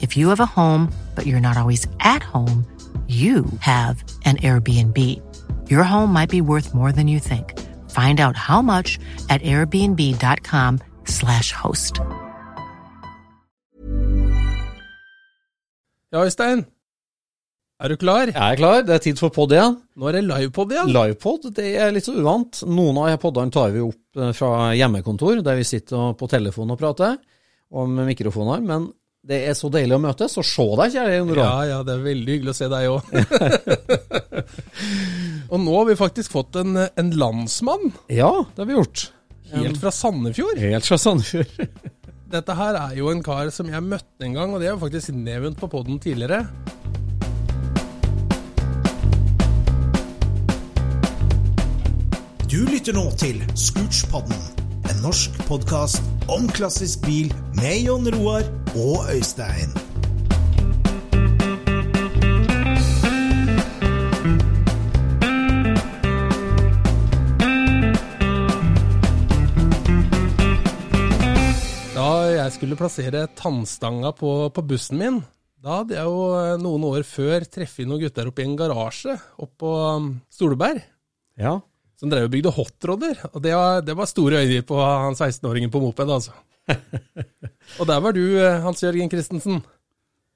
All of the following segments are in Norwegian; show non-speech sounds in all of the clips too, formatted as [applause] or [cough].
If you have a home, but you're not always at home, you have an Airbnb. Your home might be worth more than you think. Find out how much at airbnb.com/slash host. Ja, Øystein. Er du klar? Jeg er klar. Det er tid for pod igjen. Nå er det livepod igjen. Livepod det er litt så uvant. Noen av podene tar vi opp eh, fra hjemmekontor, der vi sitter på telefon og prater, og med mikrofoner. Men det er så deilig å møtes og se deg, kjære Jon Ja, ja, det er veldig hyggelig å se deg òg. [laughs] og nå har vi faktisk fått en, en landsmann Ja, det har vi gjort. helt fra Sandefjord. Helt fra Sandefjord. [laughs] Dette her er jo en kar som jeg møtte en gang, og det har jo faktisk nevnt på poden tidligere. Du lytter nå til Scootspodden, en norsk podkast om klassisk bil med Jon Roar og Øystein. Da jeg skulle plassere tannstanga på, på bussen min, da hadde jeg jo eh, noen år før treffet noen gutter oppe i en garasje oppe på Stoleberg. Ja. Som drev og bygde hotrodder. Og det var, det var store øyne på han 16-åringen på moped, altså. [laughs] og der var du, eh, Hans Jørgen Christensen.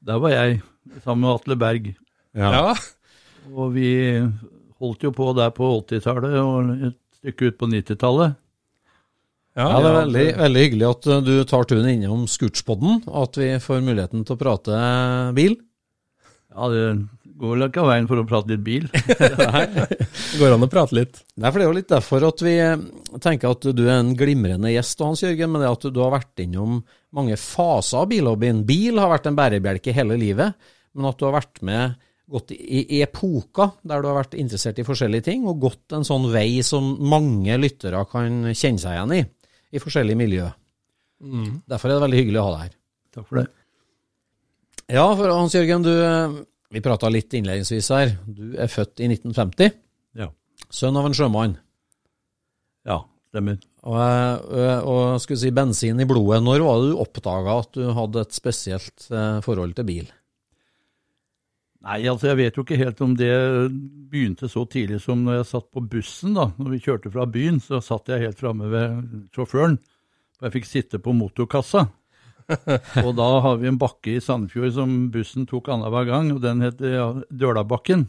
Der var jeg, sammen med Atle Berg. Ja. Og vi holdt jo på der på 80-tallet og et stykke ut på 90-tallet. Ja, det er veldig, veldig hyggelig at uh, du tar turen innom Scootspodden, og at vi får muligheten til å prate bil. Ja, det går vel ikke av veien for å prate litt bil. [laughs] Det går an å prate litt. Nei, for Det er jo litt derfor at vi eh, tenker at du er en glimrende gjest, Hans Jørgen, Men det at du har vært innom mange faser av bilhobbyen. Bil har vært en bærebjelke hele livet, men at du har vært med gått i, epoker der du har vært interessert i forskjellige ting, og gått en sånn vei som mange lyttere kan kjenne seg igjen i, i forskjellige miljø. Derfor er det veldig hyggelig å ha deg her. Takk for det. Ja, for Hans Jørgen, du, eh, vi prata litt innledningsvis her. Du er født i 1950, Ja. sønn av en sjømann. Ja, stemmer. Og, eh, og skulle si bensin i blodet. Når var det du oppdaga at du hadde et spesielt eh, forhold til bil? Nei, altså jeg vet jo ikke helt om det begynte så tidlig som når jeg satt på bussen. da. Når vi kjørte fra byen, så satt jeg helt framme ved sjåføren. Og jeg fikk sitte på motorkassa. [laughs] og da har vi en bakke i Sandefjord som bussen tok annenhver gang, og den heter ja, Dølabakken.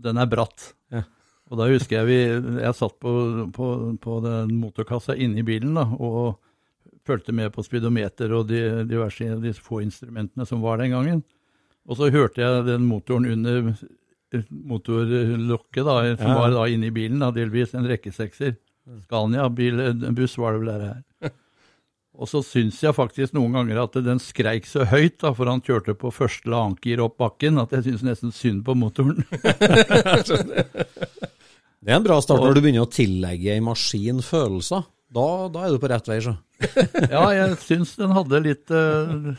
Den er bratt. Ja. Og da husker jeg vi, jeg satt på, på, på den motorkassa inne i bilen da, og fulgte med på speedometer og de diverse de få instrumentene som var den gangen. Og så hørte jeg den motoren under motorlokket, da, som Ja. var da inne i bilen, da, delvis en rekkesekser. Scania, bil, en buss var det vel det her. [laughs] Og så syns jeg faktisk noen ganger at den skreik så høyt, da, for han kjørte på første eller annet gir opp bakken, at jeg syns nesten synd på motoren. [laughs] Det er en bra start når du begynner å tillegge en maskin følelser. Da, da er du på rett vei, så. [laughs] Ja, jeg syns den hadde litt uh,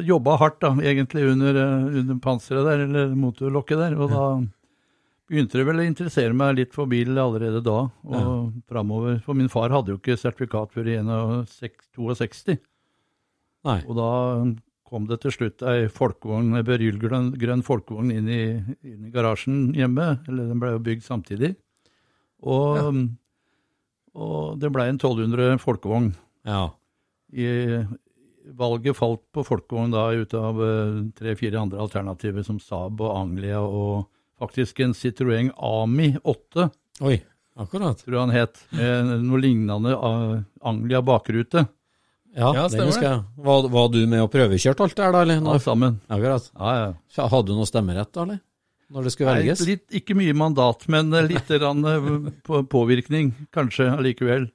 Jobba hardt, da, egentlig, under, uh, under panseret der, eller motorlokket der. Og da begynte vel å interessere meg litt for bil allerede da, og Ja. framover. For min far hadde jo ikke sertifikat før i 62. Nei. Og da kom det til slutt ei folkevogn, ei berylgrønn folkevogn inn i, inn i garasjen hjemme. Eller den ble jo bygd samtidig. Og, og det blei en 1200 folkevogn. Ja. I, valget falt på folkevogn da ut av eh, tre-fire andre alternativer, som Saab og Anglia og faktisk en Citroën Ami 8, Oi, akkurat. tror jeg han het, med noe lignende eh, Anglia bakrute. Ja, Ja, det husker jeg. Var, var du med og prøvekjørt alt det her, da? eller? Ja, sammen. akkurat. Ja, ja. Hadde du noe stemmerett, da, eller? Når det skulle Nei, velges? litt, ikke mye mandat, men eh, litt [laughs] eh, på, påvirkning, kanskje allikevel.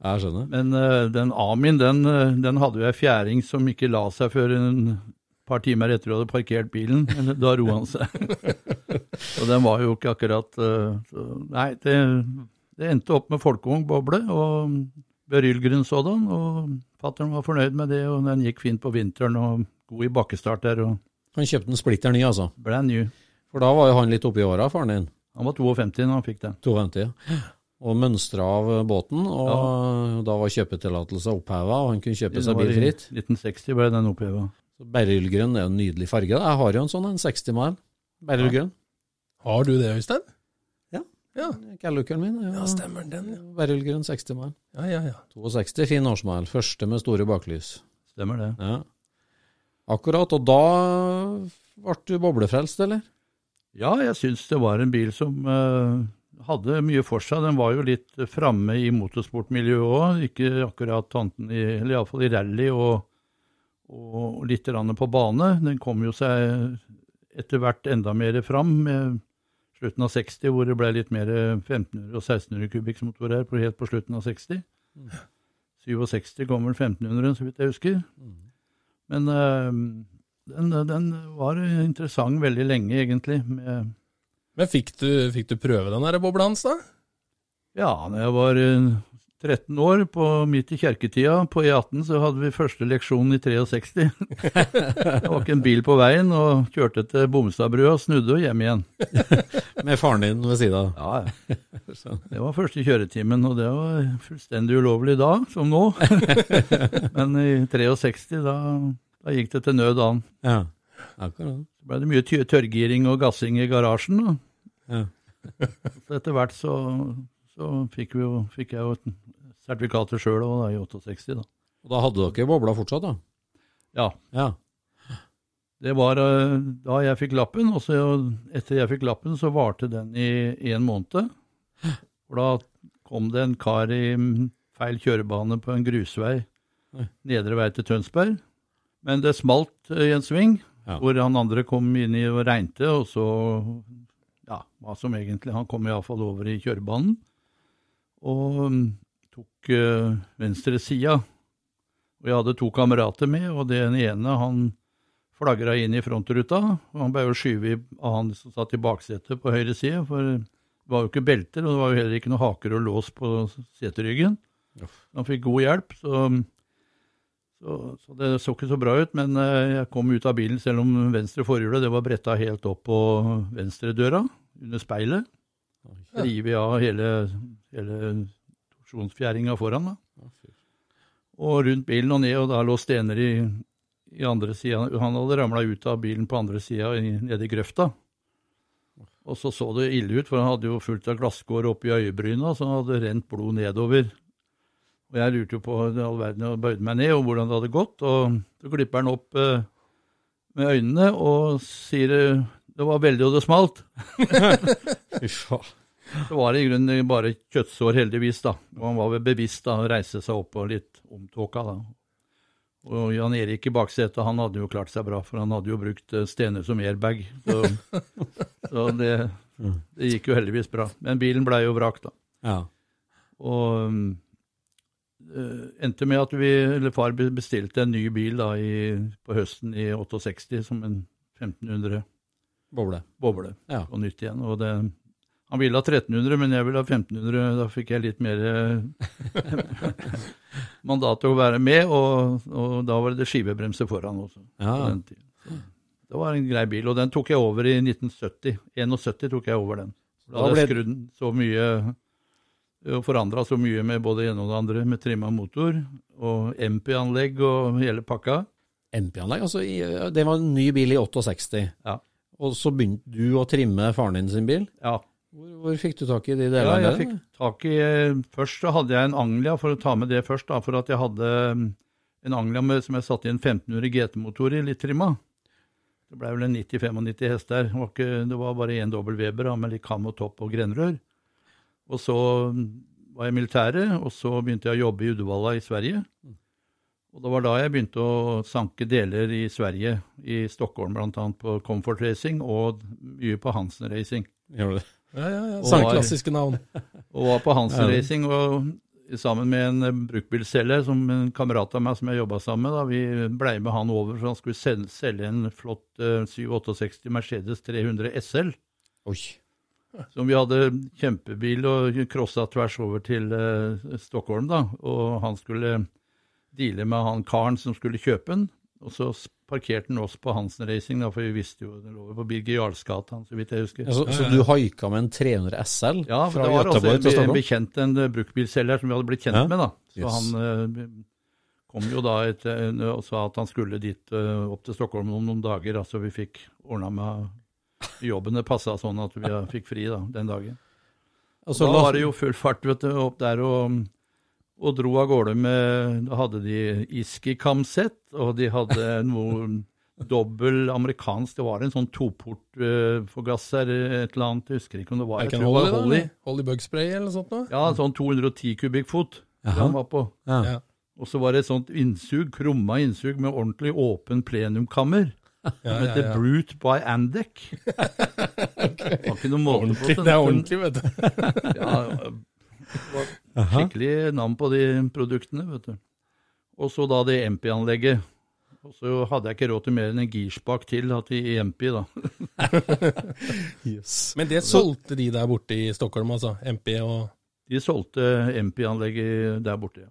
Jeg skjønner. Men uh, den Amin, den, den hadde jo ei fjæring som ikke la seg før en par timer etter du hadde parkert bilen. [laughs] Da roa han seg. [laughs] og den var jo ikke akkurat eh, så, Nei, det, det endte opp med folkeung boble, og berylgrunn sådan. Og fattern var fornøyd med det, og den gikk fint på vinteren og god i bakkestart der. og Han kjøpte en splitter ny, altså. Brand new. For da var jo han litt oppi åra, faren din. Han var 52 da han fikk den. 52. ja. Og mønstra av båten, og da var kjøpetillatelse oppheva, og han kunne kjøpe seg bil i fritt. 1960 ble den oppheva. Så Berylgrønn er jo en nydelig farge. da. Jeg har jo en sånn, en 60 mile. Berylgrønn. Har du det, Øystein? Ja. Ja, Callookeren min er ja stemmer den. Ja. Berylgrønn 60 mile. ja, ja, ja. 62, fin årsmile. Første med store baklys. Stemmer det. Ja. Akkurat. Og da ble du boblefrelst, eller? Ja, jeg syns det var en bil som uh, hadde mye for seg. Den var jo litt framme i motorsportmiljøet òg, ikke akkurat tanten i Eller iallfall i rally og, og litt på bane. Den kom jo seg etter hvert enda mer fram med slutten av 60, hvor det ble litt mer 1500 og 1600 kubikksmotorer på, helt på slutten av 60. 67 kom vel 1500, så vidt jeg husker. Men uh, den, den var interessant veldig lenge, egentlig. Med, Men fikk du, fikk du prøve den der bobla hans, da? ja, når jeg var eh, 13 år, på, midt i kjerketida på E18, så hadde vi første leksjon i 63. [laughs] det var ikke en bil på veien, og kjørte til Bomstadbrua, snudde og hjem igjen. [laughs] Med faren din ved sida av. Ja, ja. [laughs] Det var første kjøretimen, og det var fullstendig ulovlig da, som nå. Men i 63, da, da gikk det til nød an. Ja. Akkurat. Så ble det mye tørrgiring og gassing i garasjen. Da. Ja. Så etter hvert så, så fikk, vi jo, fikk jeg jo et sertifikatet sjøl i 68. Da. Og da hadde dere bobla fortsatt, da? Ja, Ja. det var eh, da jeg fikk lappen, og så etter jeg fikk lappen, så varte den i en måned. For da kom det en kar i feil kjørebane på en grusvei nedre vei til Tønsberg. Men det smalt eh, i en sving, Ja. hvor han andre kom inn i og regnte, og så Ja, hva som egentlig Han kom iallfall over i kjørebanen. Og mm, tok uh, venstre sida. Og jeg hadde to kamerater med, og den ene han flagra inn i frontruta. og Han ble jo skyvet av han som satt i baksetet på høyre side, for det var jo ikke belter, og det var jo heller ikke noe haker og lås på seteryggen. Han fikk god hjelp, så, så, så det så ikke så bra ut. Men eh, jeg kom ut av bilen, selv om venstre forhjulet det var bretta helt opp på venstredøra, under speilet. Rivet av hele, hele torsjonsfjæringa foran. da. Og rundt bilen og ned, og da lå stener i, i andre sida. Han hadde ramla ut av bilen på andre sida, nede i grøfta. Og så så det ille ut, for han hadde jo fullt av glasskår oppi øyebryna, så han hadde rent blod nedover. Og jeg lurte jo på all verden og bøyde meg ned, og hvordan det hadde gått. Og så klipper han opp eh, med øynene og sier eh, det var veldig og det smalt. [laughs] Fy. Så var det i grunnen bare kjøttsår, heldigvis, da. Og han var vel bevisst da, å reise seg opp og litt omtåka, da. Og Jan Erik i baksetet, han hadde jo klart seg bra, for han hadde jo brukt eh, stener som airbag. Så, [laughs] så det, det gikk jo heldigvis bra. Men bilen blei jo vrak, da. Ja. Og eh, endte med at vi, eller far bestilte en ny bil da i, på høsten i 68 som en 1500 Boble. boble Ja. og nytt igjen. Og det, Han ville ha 1300, men jeg ville ha 1500. Da fikk jeg litt mer eh, [laughs] mandat til å være med, og, og da var det skivebremse foran også. Ja. på. Det var en grei bil, og den tok jeg over i 1970. 71 tok jeg over den. Da hadde jeg skrudd den så mye og forandra så mye med både det ene og det andre, med trimma motor og MP-anlegg og hele pakka. MP-anlegg, altså det var en ny bil i 68. Ja. Og så begynte du å trimme faren din sin bil. Ja, Hvor, hvor fikk du tak i de Ja, delene? jeg fikk tak i eh, Først så hadde jeg en Anglia, for å ta med det først, da, for at jeg hadde mm, en Anglia med, som jeg satte i en 1500 GT-motor i, litt trimma. Det ble vel en 90-95 hester. Det var, ikke, det var bare én dobbel Weber da, med litt kam og topp og grenrør. Og så mm, var jeg i militæret, og så begynte jeg å jobbe i Uddevalla i Sverige. Og det var da jeg begynte å sanke deler i Sverige, i Stockholm bl.a. på Comfort Racing, og mye på Hansen Racing. Gjør du det? Ja, ja, ja. Og var- klassiske navn. [laughs] Og var på Hansen Racing og sammen med en eh, brukbilselger, som en kamerat av meg som jeg jobba sammen med. da, Vi blei med han over, for han skulle selge, selge en flott uh, 768 Mercedes 300 SL. Oi. Som vi hadde kjempebil og crossa tvers over til uh, Stockholm, da. Og han skulle deale med han karen som skulle kjøpe den. Og så parkerte han oss på Hansen Racing, da, for vi visste jo det lå på Birger Jarls gate, så vidt jeg husker. Ja, så, du haika med en 300 SL Ja, for Ja, det var også en, en bekjent, en eh, bruktbilselger som vi hadde blitt kjent Ja. med. da. Så Yes. han eh, kom jo da etter, en- og sa at han skulle dit eh, opp til Stockholm om noen dager, da, så vi fikk ordna med jobben. Det passa sånn at vi eh, fikk fri da, den dagen. Og Og så da var det jo full fart vet du, opp der og, og dro av gårde med Da hadde de Iski Kamset, og de hadde [laughs] noe dobbel amerikansk Det var en sånn toportforgasser, et eller annet. Jeg husker ikke om det var Holly, var? Holly. eller? Holly Bugspray eller noe sånt? Da? Ja, sånn 210 kubikkfot. Den var på. ja. Ja. Og så var det et sånt innsug, krumma innsug med ordentlig åpen plenumkammer. Ja, ja, heter ja. Brute by Andec. [laughs] Det var ikke noe måte på. Det er ordentlig, vet du. [laughs] Ja, skikkelig navn på de produktene, vet du. Og så da det MP-anlegget. Og så hadde jeg ikke råd til mer enn en girspak til at i MP, da. [laughs] Yes. Men det solgte de der borte i Stockholm, altså? MP og De solgte MP-anlegget der borte. ja.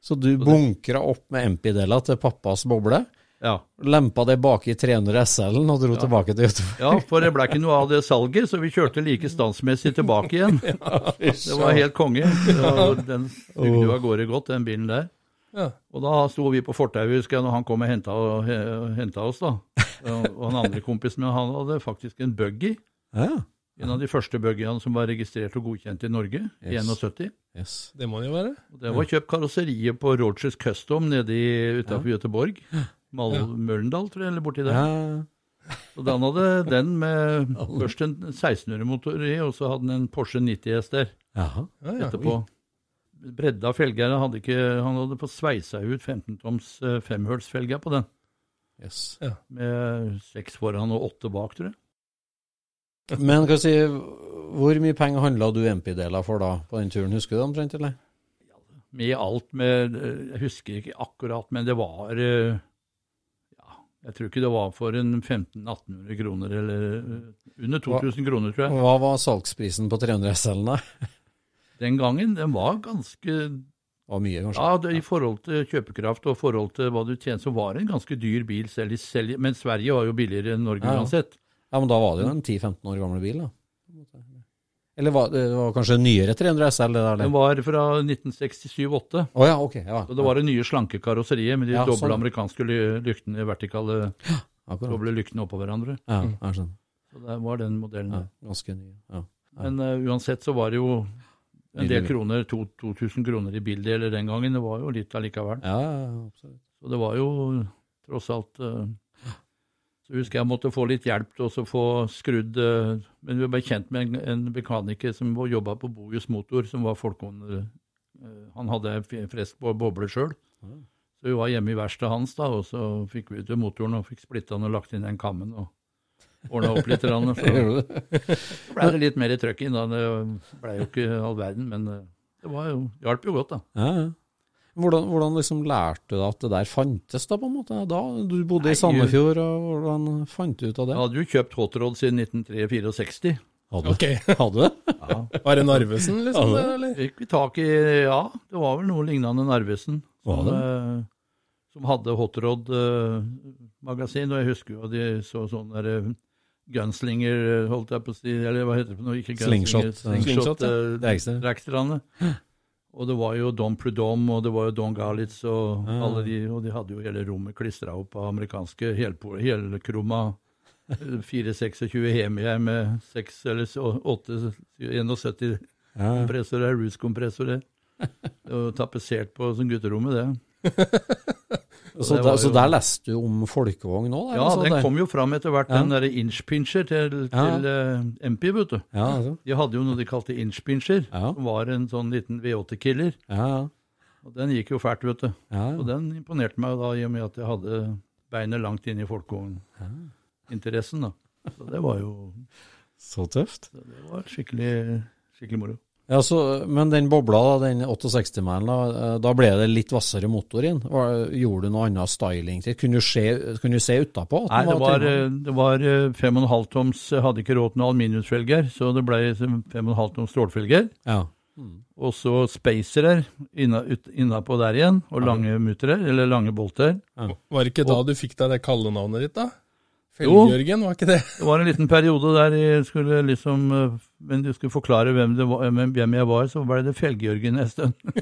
Så du bunkra opp med MP-dela til pappas boble, Ja. lempa det bak i 300 SL-en og dro tilbake til Göteborg? ja, for det ble ikke noe av det salget, så vi kjørte like standsmessig tilbake igjen. [laughs] Det var helt konge. Og den sugde jo av gårde godt, den bilen der. Ja. Og da sto vi på fortauet, husker jeg, når han kom og henta, henta oss, da. Og og han andre kompisen min, han hadde faktisk en buggy. Ja. En av de første buggyene som var registrert og godkjent i Norge, i Yes. 71. Yes. Det må det jo være. Og det var kjøpt karosseriet på Rogers Custom nede utafor ja. Göteborg. Mal Ja. Møllendal, tror jeg, eller borti der. Ja. da den hadde den med [laughs] først en 1600-motor i, og så hadde den en Porsche 90 S der Jaha. Ja, ja. etterpå. Bredda-felgeren hadde ikke Han hadde fått sveisa ut 15-toms eh, femhølsfelger på den. Yes. Med seks foran og åtte bak, tror jeg. Men hva si, hvor mye penger handla du MP-deler for da, på den turen? Husker du det omtrent, eller? Med alt med eh, Jeg husker ikke akkurat, men det var eh, Ja, jeg tror ikke det var for en 1500-1800 kroner, eller eh, under 2000 kroner, tror jeg. Hva var salgsprisen på 300 SL-en da? Den gangen, den var ganske var mye, kanskje? Ja, det, i forhold til kjøpekraft og forhold til hva du tjener, så var det en ganske dyr bil selv selv, Men Sverige var jo billigere enn Norge Ja, ja. uansett. Ja, men da var det jo en 10-15 år gammel bil, da. Eller var det var kanskje nyere 300 SL, det der? Den var fra 1967-8. Oh, ja, ok. Ja. Og det var det nye slanke karosseriet med de Ja, doble sånn. amerikanske lyktene lyktene, vertikale Akkurat. doble lyktene oppå hverandre. Ja, jeg skjønner. Så det var den modellen. Ja, ganske ny. Ja. Ja. Men uh, uansett så var det jo en del kroner, 2000 kroner i bildeler den gangen. Det var jo litt allikevel. Ja, ja, ja, absolutt. Så det var jo tross alt eh, Så husker jeg måtte få litt hjelp til å få skrudd eh, Men vi ble kjent med en, en mekaniker som jobba på Bojus Motor, som var folkehånd... eh, Han hadde frest på bo- boble sjøl. Så vi var hjemme i verkstedet hans, da, og så fikk vi ut motoren og fikk splitta den og lagt inn den kammen. og Ordna opp litt. rann, Så [laughs] det? [laughs] ble det litt mer trøkk inn. da, Det ble jo ikke all verden, men eh, det var jo, hjalp jo godt, da. Ja, ja. Hvordan, hvordan liksom lærte du deg at det der fantes, da, på en måte? Da, du bodde Nei, i Sandefjord, og hvordan fant du ut av det? Jeg hadde jo kjøpt Hot Rod siden 1964. Hadde, okay. hadde du [laughs] det? Ja. Var det Narvesen, liksom? Det, eller? Fikk vi tak i Ja, det var vel noe lignende Narvesen. Som, eh, som hadde Hotrod-magasin. og jeg husker jo de så sånn der eh, Gunslinger, eh, holdt jeg på å si, eller hva heter det for noe? Ikke Gunslinger, Slingshot, slingshot, Slingshot, ja. eh, [gasps] Og det var jo Don Prudhomme, og det var jo Don Galitz, og Ja. alle de, og de hadde jo hele rommet klistra opp av amerikanske helkrumma eh, 426 Hemier med 6 eller så- 8 71 Ja. kompressorer, Roots-kompressorer. Og tapetsert på sånn gutterommet, det. [laughs] Så, der, var så der leste du om folkevogn òg? Ja, den kom jo fram etter hvert, Ja. den derre inchpincher til, til uh, MP, vet du. Ja, altså. De hadde jo noe de kalte inchpincher, som var en sånn liten V8-killer. ja, ja. Og den gikk jo fælt, vet du. ja, Og den imponerte meg da, i og med at jeg hadde beinet langt inn i folkevogninteressen, da. Så det var jo Så tøft. det var skikkelig, skikkelig moro. Ja, så, Men den bobla, da, den 68-mælen, da, eh, da ble det litt hvassere motor i den? Gjorde du noe annet styling til? Kunne du se, kunne du se utapå? Nei, det var, eh, det var eh, fem og en halv toms hadde ikke råd til noen aluminiumsfelger, så det ble fem og en halv toms stålfelger. Ja. Og så spacerer inna, innapå der igjen, og lange mutterer, eller lange bolter. Var det ikke da du fikk deg det kallenavnet ditt, da? Jo. Felgjørgen, var ikke det? Det var en liten periode der jeg skulle liksom eh, Men du skulle forklare hvem, det var, hvem jeg var, så ble det Felgjørgen en stund. [laughs]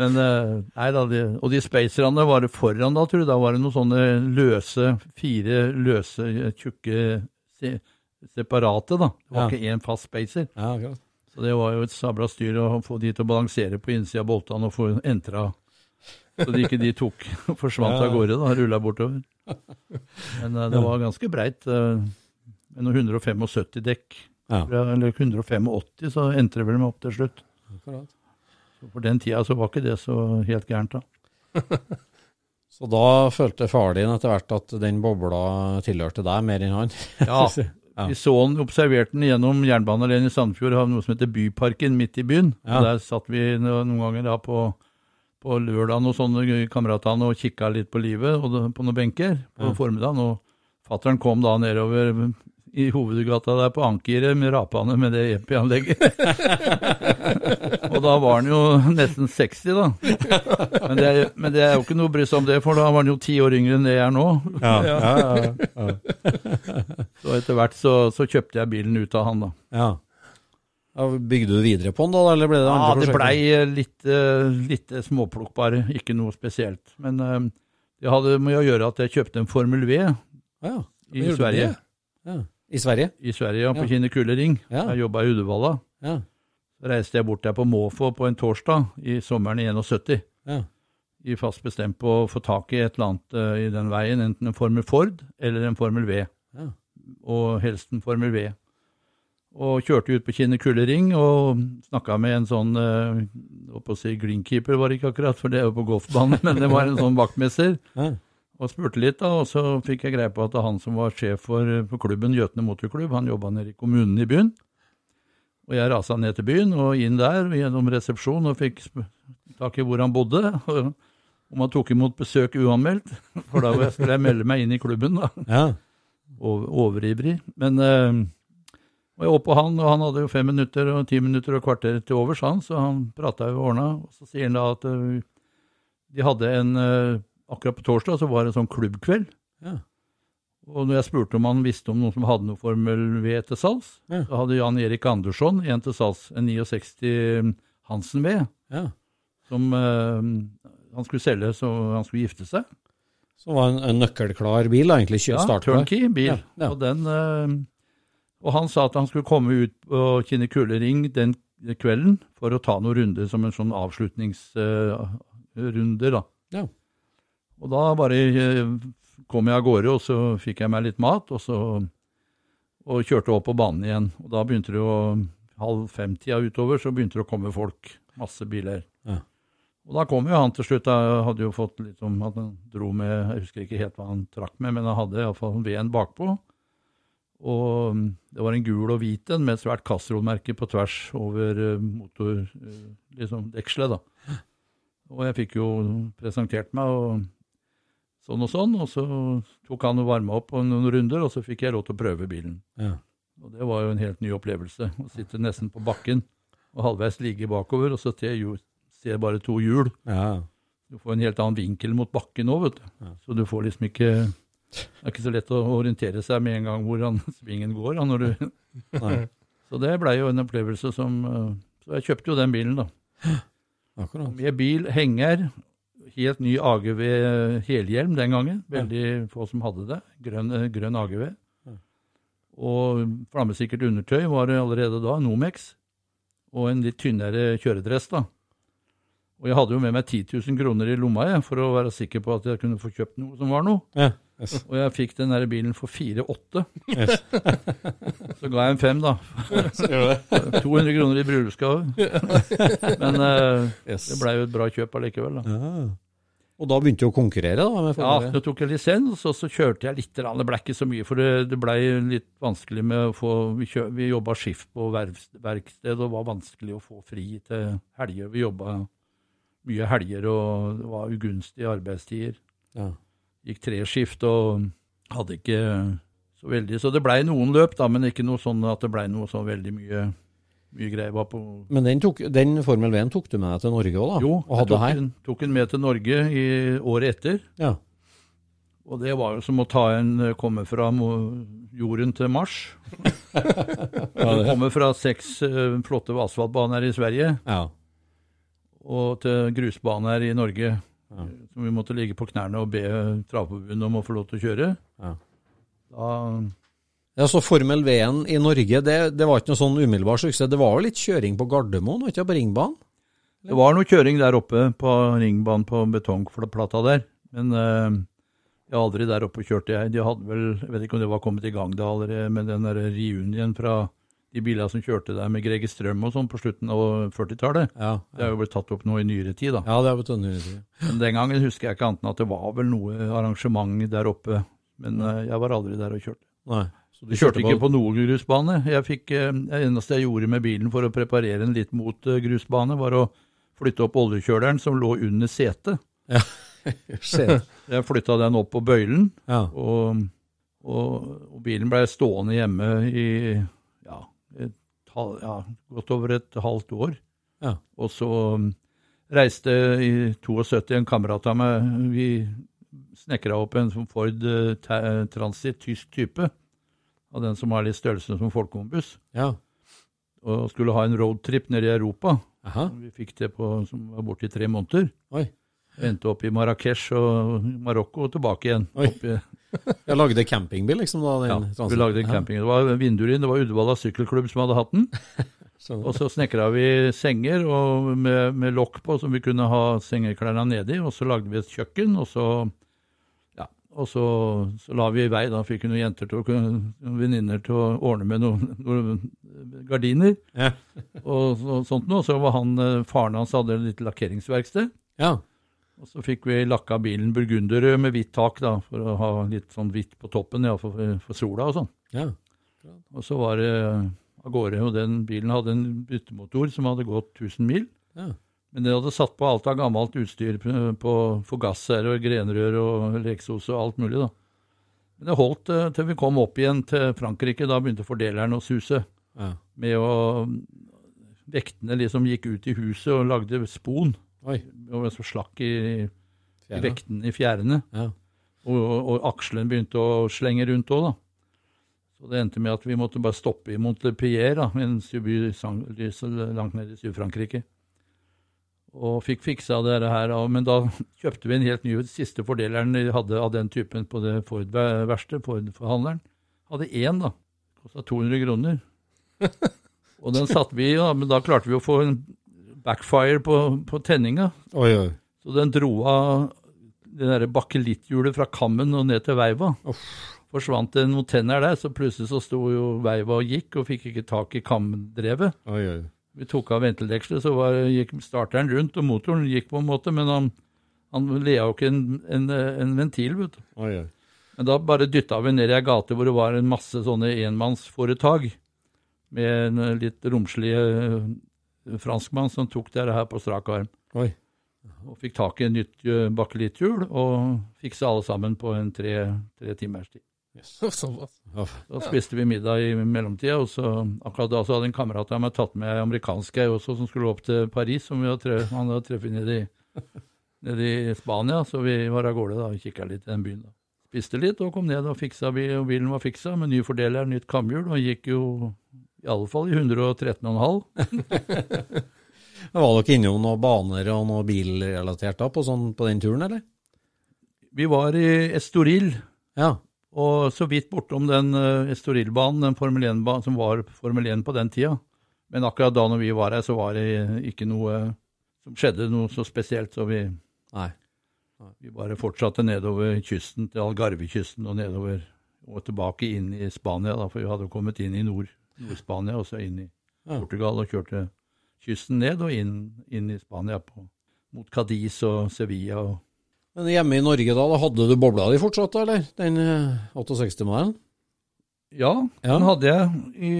Men eh, nei da, de, og de spacerne var det foran da, tror jeg. Da var det noen sånne løse, fire løse, tjukke, se, separate, da. Det var Ja. ikke én fast spacer. ja. Så det var jo et sabla styr å få de til å balansere på innsida av boltene og få entra, så de ikke de tok og [laughs] forsvant Ja. av gårde, da, rulla bortover. Men eh, det var ganske breit. eh, med noen 175 dekk, Ja, eller 185, så endte det vel med opp til slutt. akkurat. Så For den tida så var ikke det så helt gærent, da. [laughs] Så da følte far din etter hvert at den bobla tilhørte deg mer enn han? [laughs] Ja, Ja. Vi så den, observerte den gjennom jernbanealleen i Sandefjord, har noe som heter Byparken midt i byen. Ja. Der satt vi noen ganger da på, på lørdagen og sånne kameratene og kikka litt på livet og det- på noen benker på Ja. formiddagen. Og fattern kom da nedover i hovedgata der på ankeret med rapene med det EP-anlegget. [laughs] og da var han jo nesten 60, da. Men det, er, men det er jo ikke noe å bry seg om det, for da var han jo ti år yngre enn det jeg er nå. Ja, ja, ja. ja. [laughs] Så etter hvert så, så kjøpte jeg bilen ut av han, da. ja. Ja, Bygde du videre på den da, eller ble det Ja, andre det prosjekter? blei litt, eh, litt småplukk bare, ikke noe spesielt. Men eh, det hadde med å gjøre at jeg kjøpte en Formel V Ja, i Sverige. ja. I Sverige? I Sverige, ja, på Ja. Kinnekullering. Ja. Jeg jobba i Uddevalla. Ja. Så reiste jeg bort der på måfå på en torsdag i sommeren i 71. ja. I fast bestemt på å få tak i et eller annet eh, i den veien, enten en Formel Ford eller en Formel V. Ja. Og helst en Formel V. Og kjørte ut på Kinnekullering og snakka med en sånn eh, å si greenkeeper var det ikke akkurat, for det er jo på golfbanen, [laughs] men det var en sånn vaktmester. Og spurte litt, da, og så fikk jeg greie på at han som var sjef for, for klubben Gjøtene motorklubb, han jobba nede i kommunen i byen. Og jeg rasa ned til byen og inn der og gjennom resepsjon og fikk tak i hvor han bodde. [laughs] Og om han tok imot besøk uanmeldt, for da skulle jeg melde meg inn i klubben. da, ja. Overivrig. Men eh, og jeg opp på han, og han hadde jo fem minutter og ti minutter og kvarter til overs, han, så han prata jo og ordna. Og så sier han da at eh, de hadde en eh, Akkurat på torsdag så var det en sånn klubbkveld. Ja. Og når jeg spurte om han visste om noen som hadde noe Formel V til salgs, Ja. så hadde Jan Erik Andersson en til salgs, en 69 Hansen V, ja. som eh, han skulle selge så han skulle gifte seg. Så var en, en nøkkelklar bil, egentlig. Kjø, Ja, turnkey bil. Ja, ja. Og, den, eh, og han sa at han skulle komme ut på Kinnekullering den kvelden for å ta noen runder som en sånn avslutningsrunde, da. Ja. Og da bare eh, kom jeg av gårde, og så fikk jeg meg litt mat, og så og kjørte opp på banen igjen. Og da begynte det å halv fem-tida utover, så begynte det å komme folk. Masse biler. Ja. Og da kom jo han til slutt. Jeg hadde jo fått litt om at han dro med Jeg husker ikke helt hva han trakk med, men han hadde iallfall veden bakpå. Og mm, det var en gul og hvit en med et svært Castrol-merke på tvers over eh, motor, eh, liksom dekselet, da. Og jeg fikk jo presentert meg, og sånn og sånn. Og så tok han og varma opp på noen runder, og så fikk jeg lov til å prøve bilen. Ja. Og det var jo en helt ny opplevelse. Å sitte nesten på bakken og halvveis ligge bakover, og så ser jeg bare to hjul. Ja. Du får en helt annen vinkel mot bakken òg, vet du. Så du får liksom ikke Det er ikke så lett å orientere seg med en gang hvor han, [laughs] svingen går. Når du, [laughs] så det blei jo en opplevelse som eh, Så jeg kjøpte jo den bilen, da. Akkurat. Med bil, henger, helt ny AGV helhjelm den gangen. Veldig få som hadde det. Grønn, eh, grønn AGV. Og flammesikkert undertøy var det allerede da, Nomex. Og en litt tynnere kjøredress, da. Og jeg hadde jo med meg 10 000 kroner i lomma jeg, for å være sikker på at jeg kunne få kjøpt noe som var noe. Ja. Yes. Og jeg fikk den der bilen for 4,8. Yes. [laughs] Så ga jeg en fem, da. 200 [laughs] kroner i bryllupsgave. [laughs] Men uh, Yes. det blei jo et bra kjøp allikevel, da. Ja. Og da begynte du å konkurrere da, med Ja, da tok jeg lisens, og så kjørte jeg litt. Det ble ikke så mye, for det, det blei litt vanskelig med å få Vi, kjø, vi jobba skift på verksted, og det var vanskelig å få fri til helger. Vi jobba mye helger, og det var ugunstige arbeidstider. Ja. Gikk tre skift og hadde ikke så veldig Så det blei noen løp, da, men ikke noe sånn at det blei noe så veldig mye, mye greier. Var på Men den, tok, den Formel 1 tok du med deg til Norge òg, da? Jo, og jeg tok her? den, tok den med til Norge i året etter. Ja. Og det var jo som å ta en komme fra jorden til Mars. [laughs] Du kommer fra seks eh, flotte asfaltbaner i Sverige ja. og til grusbaner i Norge. Ja. Som vi måtte ligge på knærne og be Travforbundet om å få lov til å kjøre. Ja. Da, Ja, så Formel V1 i Norge, det, det var ikke noe sånn umiddelbar suksess. Det var jo litt kjøring på Gardermoen, ikke på ringbanen? det var noe kjøring der oppe på ringbanen på betongplata der. Men eh, jeg aldri der oppe kjørt, jeg. De hadde vel, jeg vet ikke om det var kommet i gang da allerede, med den der reunien fra de bilene som kjørte der med Greger Strøm og sånn på slutten av 40-tallet. Ja. Det er jo blitt tatt opp nå i nyere tid, da. Ja, det har blitt tatt nyere tid. Men den gangen husker jeg ikke annet enn at det var vel noe arrangement der oppe. Men uh, jeg var aldri der og kjørte. Nei. Så du kjørte, kjørte ikke på noen grusbane. Jeg fikk, uh, Det eneste jeg gjorde med bilen for å preparere den litt mot uh, grusbane, var å flytte opp oljekjøleren som lå under setet. Ja. [laughs] Jeg flytta den opp på bøylen, Ja. og, og, og bilen ble stående hjemme i ja, godt over et halvt år. Ja. Og så um, reiste i 72 en kamerat av meg Vi snekra opp en Ford eh, Transit, tysk type. Av den som har litt størrelse som folkevognbuss. ja. Og skulle ha en roadtrip nede i Europa. Aha. Vi fikk det på, som var borte i tre måneder. Oi. Endte opp i Marrakech og Marokko og tilbake igjen. [laughs] Jeg lagde campingbil, liksom? da? Ja, vi lagde en camping. Det var vinduer inn. Det var Uddevalla sykkelklubb som hadde hatt den. [laughs] Og så snekra vi senger med, med lokk på, som vi kunne ha sengeklærne nedi. Og så lagde vi et kjøkken, og så ja, og så, så la vi i vei. Da fikk vi noen jenter til å noen venninner til å ordne med noen, noen gardiner. Ja. Og og sånt noe. Så var han, eh, faren hans hadde et lite lakkeringsverksted. Ja. Og så fikk vi lakka bilen burgunderrød med hvitt tak, da, for å ha litt sånn hvitt på toppen, ja, for, for sola og sånn. ja. Og så var det av gårde, og den bilen hadde en byttemotor som hadde gått 1000 mil. Ja. Men det hadde satt på alt av gammelt utstyr på, på forgasser og grenrør og leksos og alt mulig, da. Men det holdt eh, til vi kom opp igjen til Frankrike. Da begynte fordeleren å suse. ja. Med å Vektene liksom gikk ut i huset og lagde spon. Oi. Og så slakk i, i vekten i fjærene. Ja. Og, og, og akselen begynte å slenge rundt òg, da. Så det endte med at vi måtte bare stoppe i Montepierre, da, en by sang- langt nede i Syd-Frankrike. Og fikk fiksa det her, men da kjøpte vi en helt ny siste fordeleren vi hadde av den typen på det Ford-verkstedet, Ford-forhandleren. Hadde én, da. Kosta 200 kroner. [laughs] Og den satte vi i, men da klarte vi å få en backfire på, på tenninga. Oi, oi. Så den dro av det derre bakelitthjulet fra kammen og ned til veiva. Uff. Forsvant det noen tenner der, så plutselig så sto jo veiva og gikk, og fikk ikke tak i kamdrevet. oi, oi. Vi tok av venteldekselet, så var, gikk starteren rundt, og motoren gikk på en måte, men han, han lea jo ikke en, en, en ventil, vet du. oi, oi. Men da bare dytta vi ned i ei gate hvor det var en masse sånne enmannsforetak, med en litt romslig eh, franskmann som tok det her på strak arm Oi. og fikk tak i et nytt uh, bakelitthjul og fiksa alle sammen på en tre, tre timers tid. Yes. [laughs] Da spiste vi middag i mellomtida, og så akkurat da så hadde en kamerat av meg tatt med ei amerikansk ei også, som skulle opp til Paris, som vi hadde han hadde truffet nede i, [laughs] nede i Spania. Så vi var av gårde da og kikka litt i den byen. da. Spiste litt og kom ned og fiksa bilen, og bilen var fiksa med ny fordeler, nytt kamhjul, og gikk jo i alle fall i 113,5. [laughs] Var dere innom noen baner og noe bilrelatert da på, sånn, på den turen, eller? Vi var i Estoril, Ja. og så vidt bortom den Estorilbanen, Estoril-banen, den Formel 1-banen som var Formel 1 på den tida. Men akkurat da når vi var her, så var det ikke noe som skjedde noe så spesielt, så vi, Nei. vi bare fortsatte nedover kysten, til Algarve-kysten og nedover og tilbake inn i Spania, da, for vi hadde kommet inn i Nord- Nord-Spania og så inn i. Portugal og kjørte kysten ned og inn, inn i Spania på, mot Cadiz og Sevilla. og Men hjemme i Norge da, da hadde du bobla di fortsatt, eller? Den eh, 68-modellen? Ja, Ja. den hadde jeg i,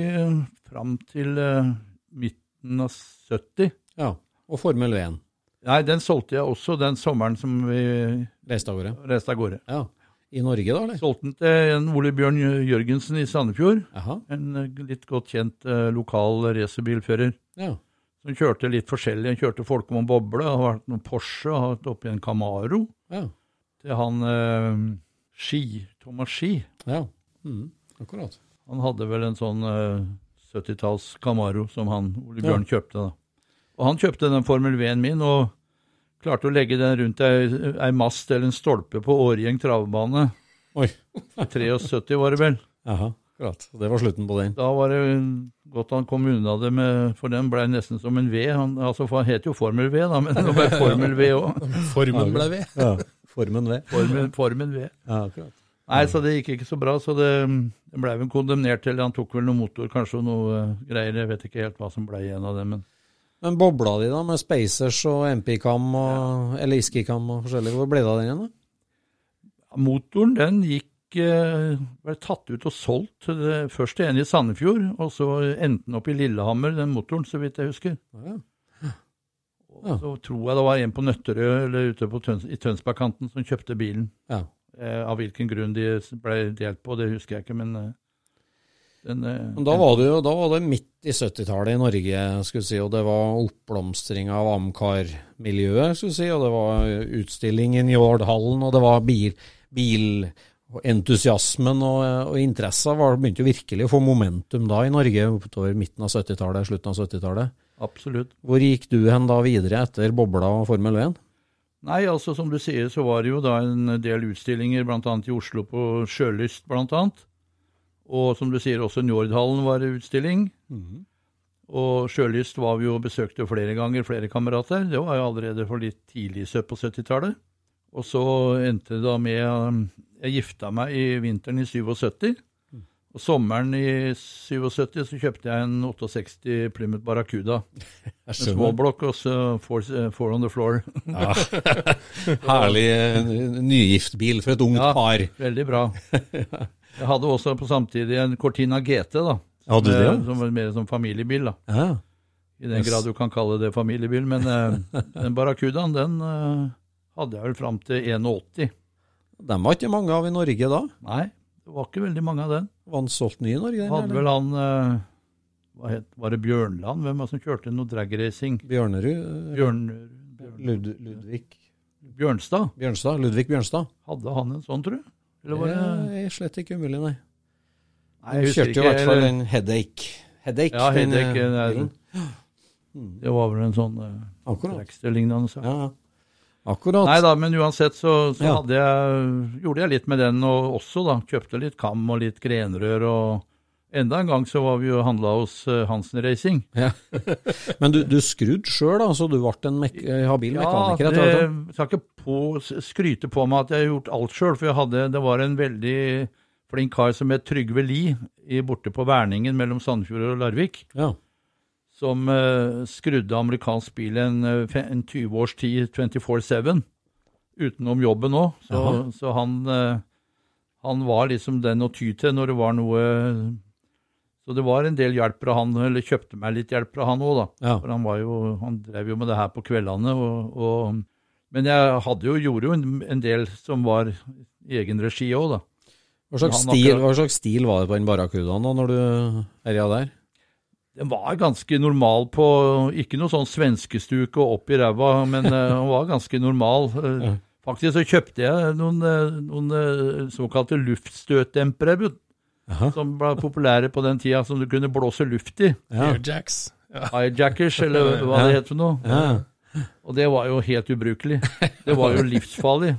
fram til uh, midten av 70. Ja. Og Formel 1. Nei, den solgte jeg også den sommeren som vi Reiste av gårde. reiste av gårde. Ja. I Norge, da, eller? Solgte den til en Ole Bjørn Jørgensen i Sandefjord. Jaha. En eh, litt godt kjent eh, lokal racerbilfører. Ja. Som kjørte litt forskjellig. Han kjørte Folkmann Boble, har vært noen Porsche, har vært oppi en Camaro. Ja. Til han eh, Ski, Thomas Ski. ja. Mm. Akkurat. Han hadde vel en sånn eh, 70-talls Camaro som han, Ole Bjørn kjøpte. da. Og han kjøpte den Formel V-en min og klarte å legge den rundt ei, ei mast eller en stolpe på Årgjeng travbane. Oi. [laughs] 73 var det vel. Jaha. klart. Det var slutten på den. Da var det godt han kom unna det, med, for den ble nesten som en V. Han, altså, han het jo Formel V, da, men det ble Formel V òg. [laughs] Formen ble V. Ja. Formen V. Formen, formen V. Ja, akkurat. Nei, så det gikk ikke så bra. Så det, det ble vel kondemnert til Han tok vel noe motor, kanskje, og noe eh, greier. Jeg vet ikke helt hva som ble igjen av det, men Men bobla di, da, med Spacers og MP-cam og eller Iski-cam og forskjellig, hvor ble det av den igjen, da? motoren, den gikk eh, ble tatt ut og solgt. det- Først til en i Sandefjord, og så endte den opp i Lillehammer, den motoren, så vidt jeg husker. Ja. Ja. så tror jeg det var en på Nøtterøy, eller ute på Tøns i Tønsbergkanten, som kjøpte bilen. Ja. Eh, av hvilken grunn de ble delt på, det husker jeg ikke, men eh, den eh, Men da var det jo da var det midt i 70-tallet i Norge, skulle si, og det var oppblomstring av Amcar-miljøet, skulle si, og det var utstilling i Njordhallen, og det var bil, bil og entusiasmen og, og interessa var, begynte jo virkelig å få momentum da i Norge utover midten av 70-tallet, slutten av 70-tallet. Absolutt. Hvor gikk du hen da videre etter bobla og Formel 1? Nei, altså som du sier, så var det jo da en del utstillinger, bl.a. i Oslo på Sjølyst, bl.a. Og som du sier, også Njordhallen var utstilling. utstilling. Og Sjølyst var vi jo besøkte flere ganger, flere kamerater. Det var jo allerede for litt tidlig på 70-tallet. Og så endte det da med um, Jeg gifta meg i vinteren i 77. Og sommeren i 77 så kjøpte jeg en 68 Plymouth Barracuda. [laughs] En småblokk og så four, eh, four on the floor. Ja. [laughs] Herlig eh, nygiftbil for et ungt Ja. par. Veldig bra. [laughs] Jeg hadde også på samtidig en Cortina GT, da. Du det, ja? Eh, Som var mer som familiebil, da. Ja. I den Yes. grad du kan kalle det familiebil. Men eh, [laughs] den Barracudaen, den eh, hadde jeg vel fram til 81. Den var ikke mange av i Norge da. Nei, det var ikke veldig mange av den. Var han solgt ny i Norge? den, Hadde eller? vel han eh, hva het, Var det Bjørnland? Hvem var det som kjørte noe dragracing? Bjørnerud? Bjørn, Bjørn, Lud, Ludvig Bjørnstad? Bjørnstad? Ludvig Bjørnstad? Hadde han en sånn, tror du? Eller var det Det er slett ikke umulig, nei. Nei, jeg kjørte jo i hvert fall en headache. Headache, Ja, Headache, den, det er- bilen. Det var vel en sånn uh, Akkurat. Dragster-lignende sak. Ja, ja. Akkurat. Nei da, men uansett så, så Ja. hadde jeg, gjorde jeg litt med den og også, da. Kjøpte litt kam og litt grenrør og Enda en gang så var vi jo handla hos eh, Hansen Racing. Ja. [laughs] Men du, du skrudde sjøl, da, så du ble en mek eh, habil mekaniker? Ja, det hvert, da? skal ikke på, skryte på meg at jeg har gjort alt sjøl, for jeg hadde, det var en veldig flink kar som het Trygve Lie borte på Verningen mellom Sandefjord og Larvik, Ja. som uh, skrudde amerikansk bil en, eh, en 20 års tid 24-7, utenom jobben òg. Så, så han, uh, han var liksom den å ty til når det var noe Så det var en del hjelp fra han, eller kjøpte meg litt hjelp fra han òg, da. Ja. For han, var jo, han drev jo med det her på kveldene. Og, og, men jeg hadde jo, gjorde jo en, en del som var i egen regi òg, da. Hva slags, stil, hva slags stil var det på den barracudaen da, når du herja der? Den var ganske normal på Ikke noe sånn svenskestuke og opp i ræva, men eh, den var ganske normal. [laughs] Eh, Faktisk så kjøpte jeg noen, eh, noen såkalte luftstøtdempere, som ble populære på den tida, som du kunne blåse luft i. Ja. Airjacks. Ja. Hijackers, eller [laughs] hva det het for noe. Ja. Og det var jo helt ubrukelig. Det var jo livsfarlig.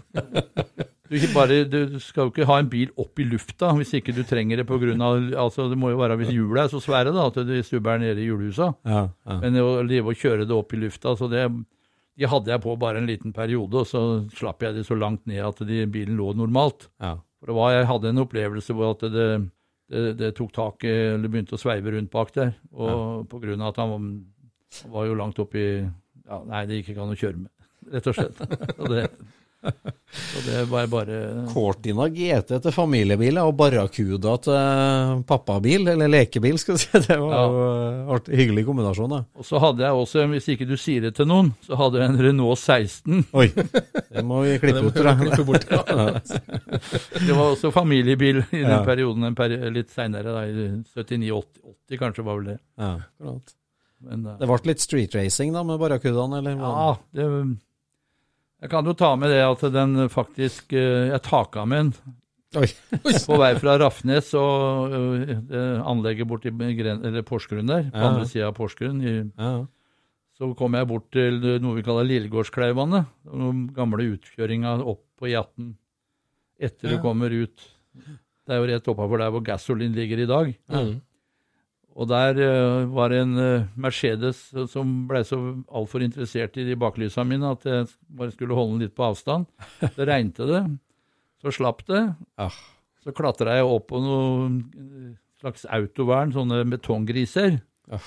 Du, bare, du skal jo ikke ha en bil opp i lufta hvis ikke du trenger det av altså Det må jo være hvis hjula er så svære da, at du stubber nede i hjulhusa. Ja. Ja. Men å leve og kjøre det opp i lufta, så det de hadde jeg på bare en liten periode, og så slapp jeg det så langt ned at de, bilen lå normalt. Ja. For det var, jeg hadde en opplevelse hvor at det, det, det tok tak i, eller begynte å sveive rundt bak der. Og på grunn av at han var, var jo langt oppi ja, Nei, det gikk ikke an å kjøre med, rett og slett. [laughs] Og det, [laughs] og det var bare Cortina GT til familiebil og Barracuda til pappabil, eller lekebil, skal vi si. [laughs] Det var Ja. jo en artig- hyggelig kombinasjon, da. Og så hadde jeg også, hvis ikke du sier det til noen, så hadde jeg en Renault 16. Oi, det må vi klippe ut, vi klippe bort. Ja. Det var også familiebil i den Ja. perioden, en peri litt seinere, i 79-80 kanskje var vel det. Ja, akkurat. Men, eh, Det ble litt street racing da, med barrakudaen, eller? Ja, det, jeg kan jo ta med det at den faktisk eh, Jeg taka med den på vei fra Rafnes og eh, anlegget borti til Porsgrunn der, på Ja. andre sida av Porsgrunn. I, Ja. så kom jeg bort til noe vi kaller Lillegårdskleivane. Den gamle utkjøringa opp på E18 etter du kommer ut. Det er jo rett oppover der hvor Gasolin ligger i dag. Mm. Og der uh, var det en uh, Mercedes som ble så altfor interessert i de baklysa mine at jeg bare skulle holde den litt på avstand. Så regnet det, så slapp det. Ah. Så klatra jeg opp på noe eh, slags autovern, sånne betonggriser, Ah.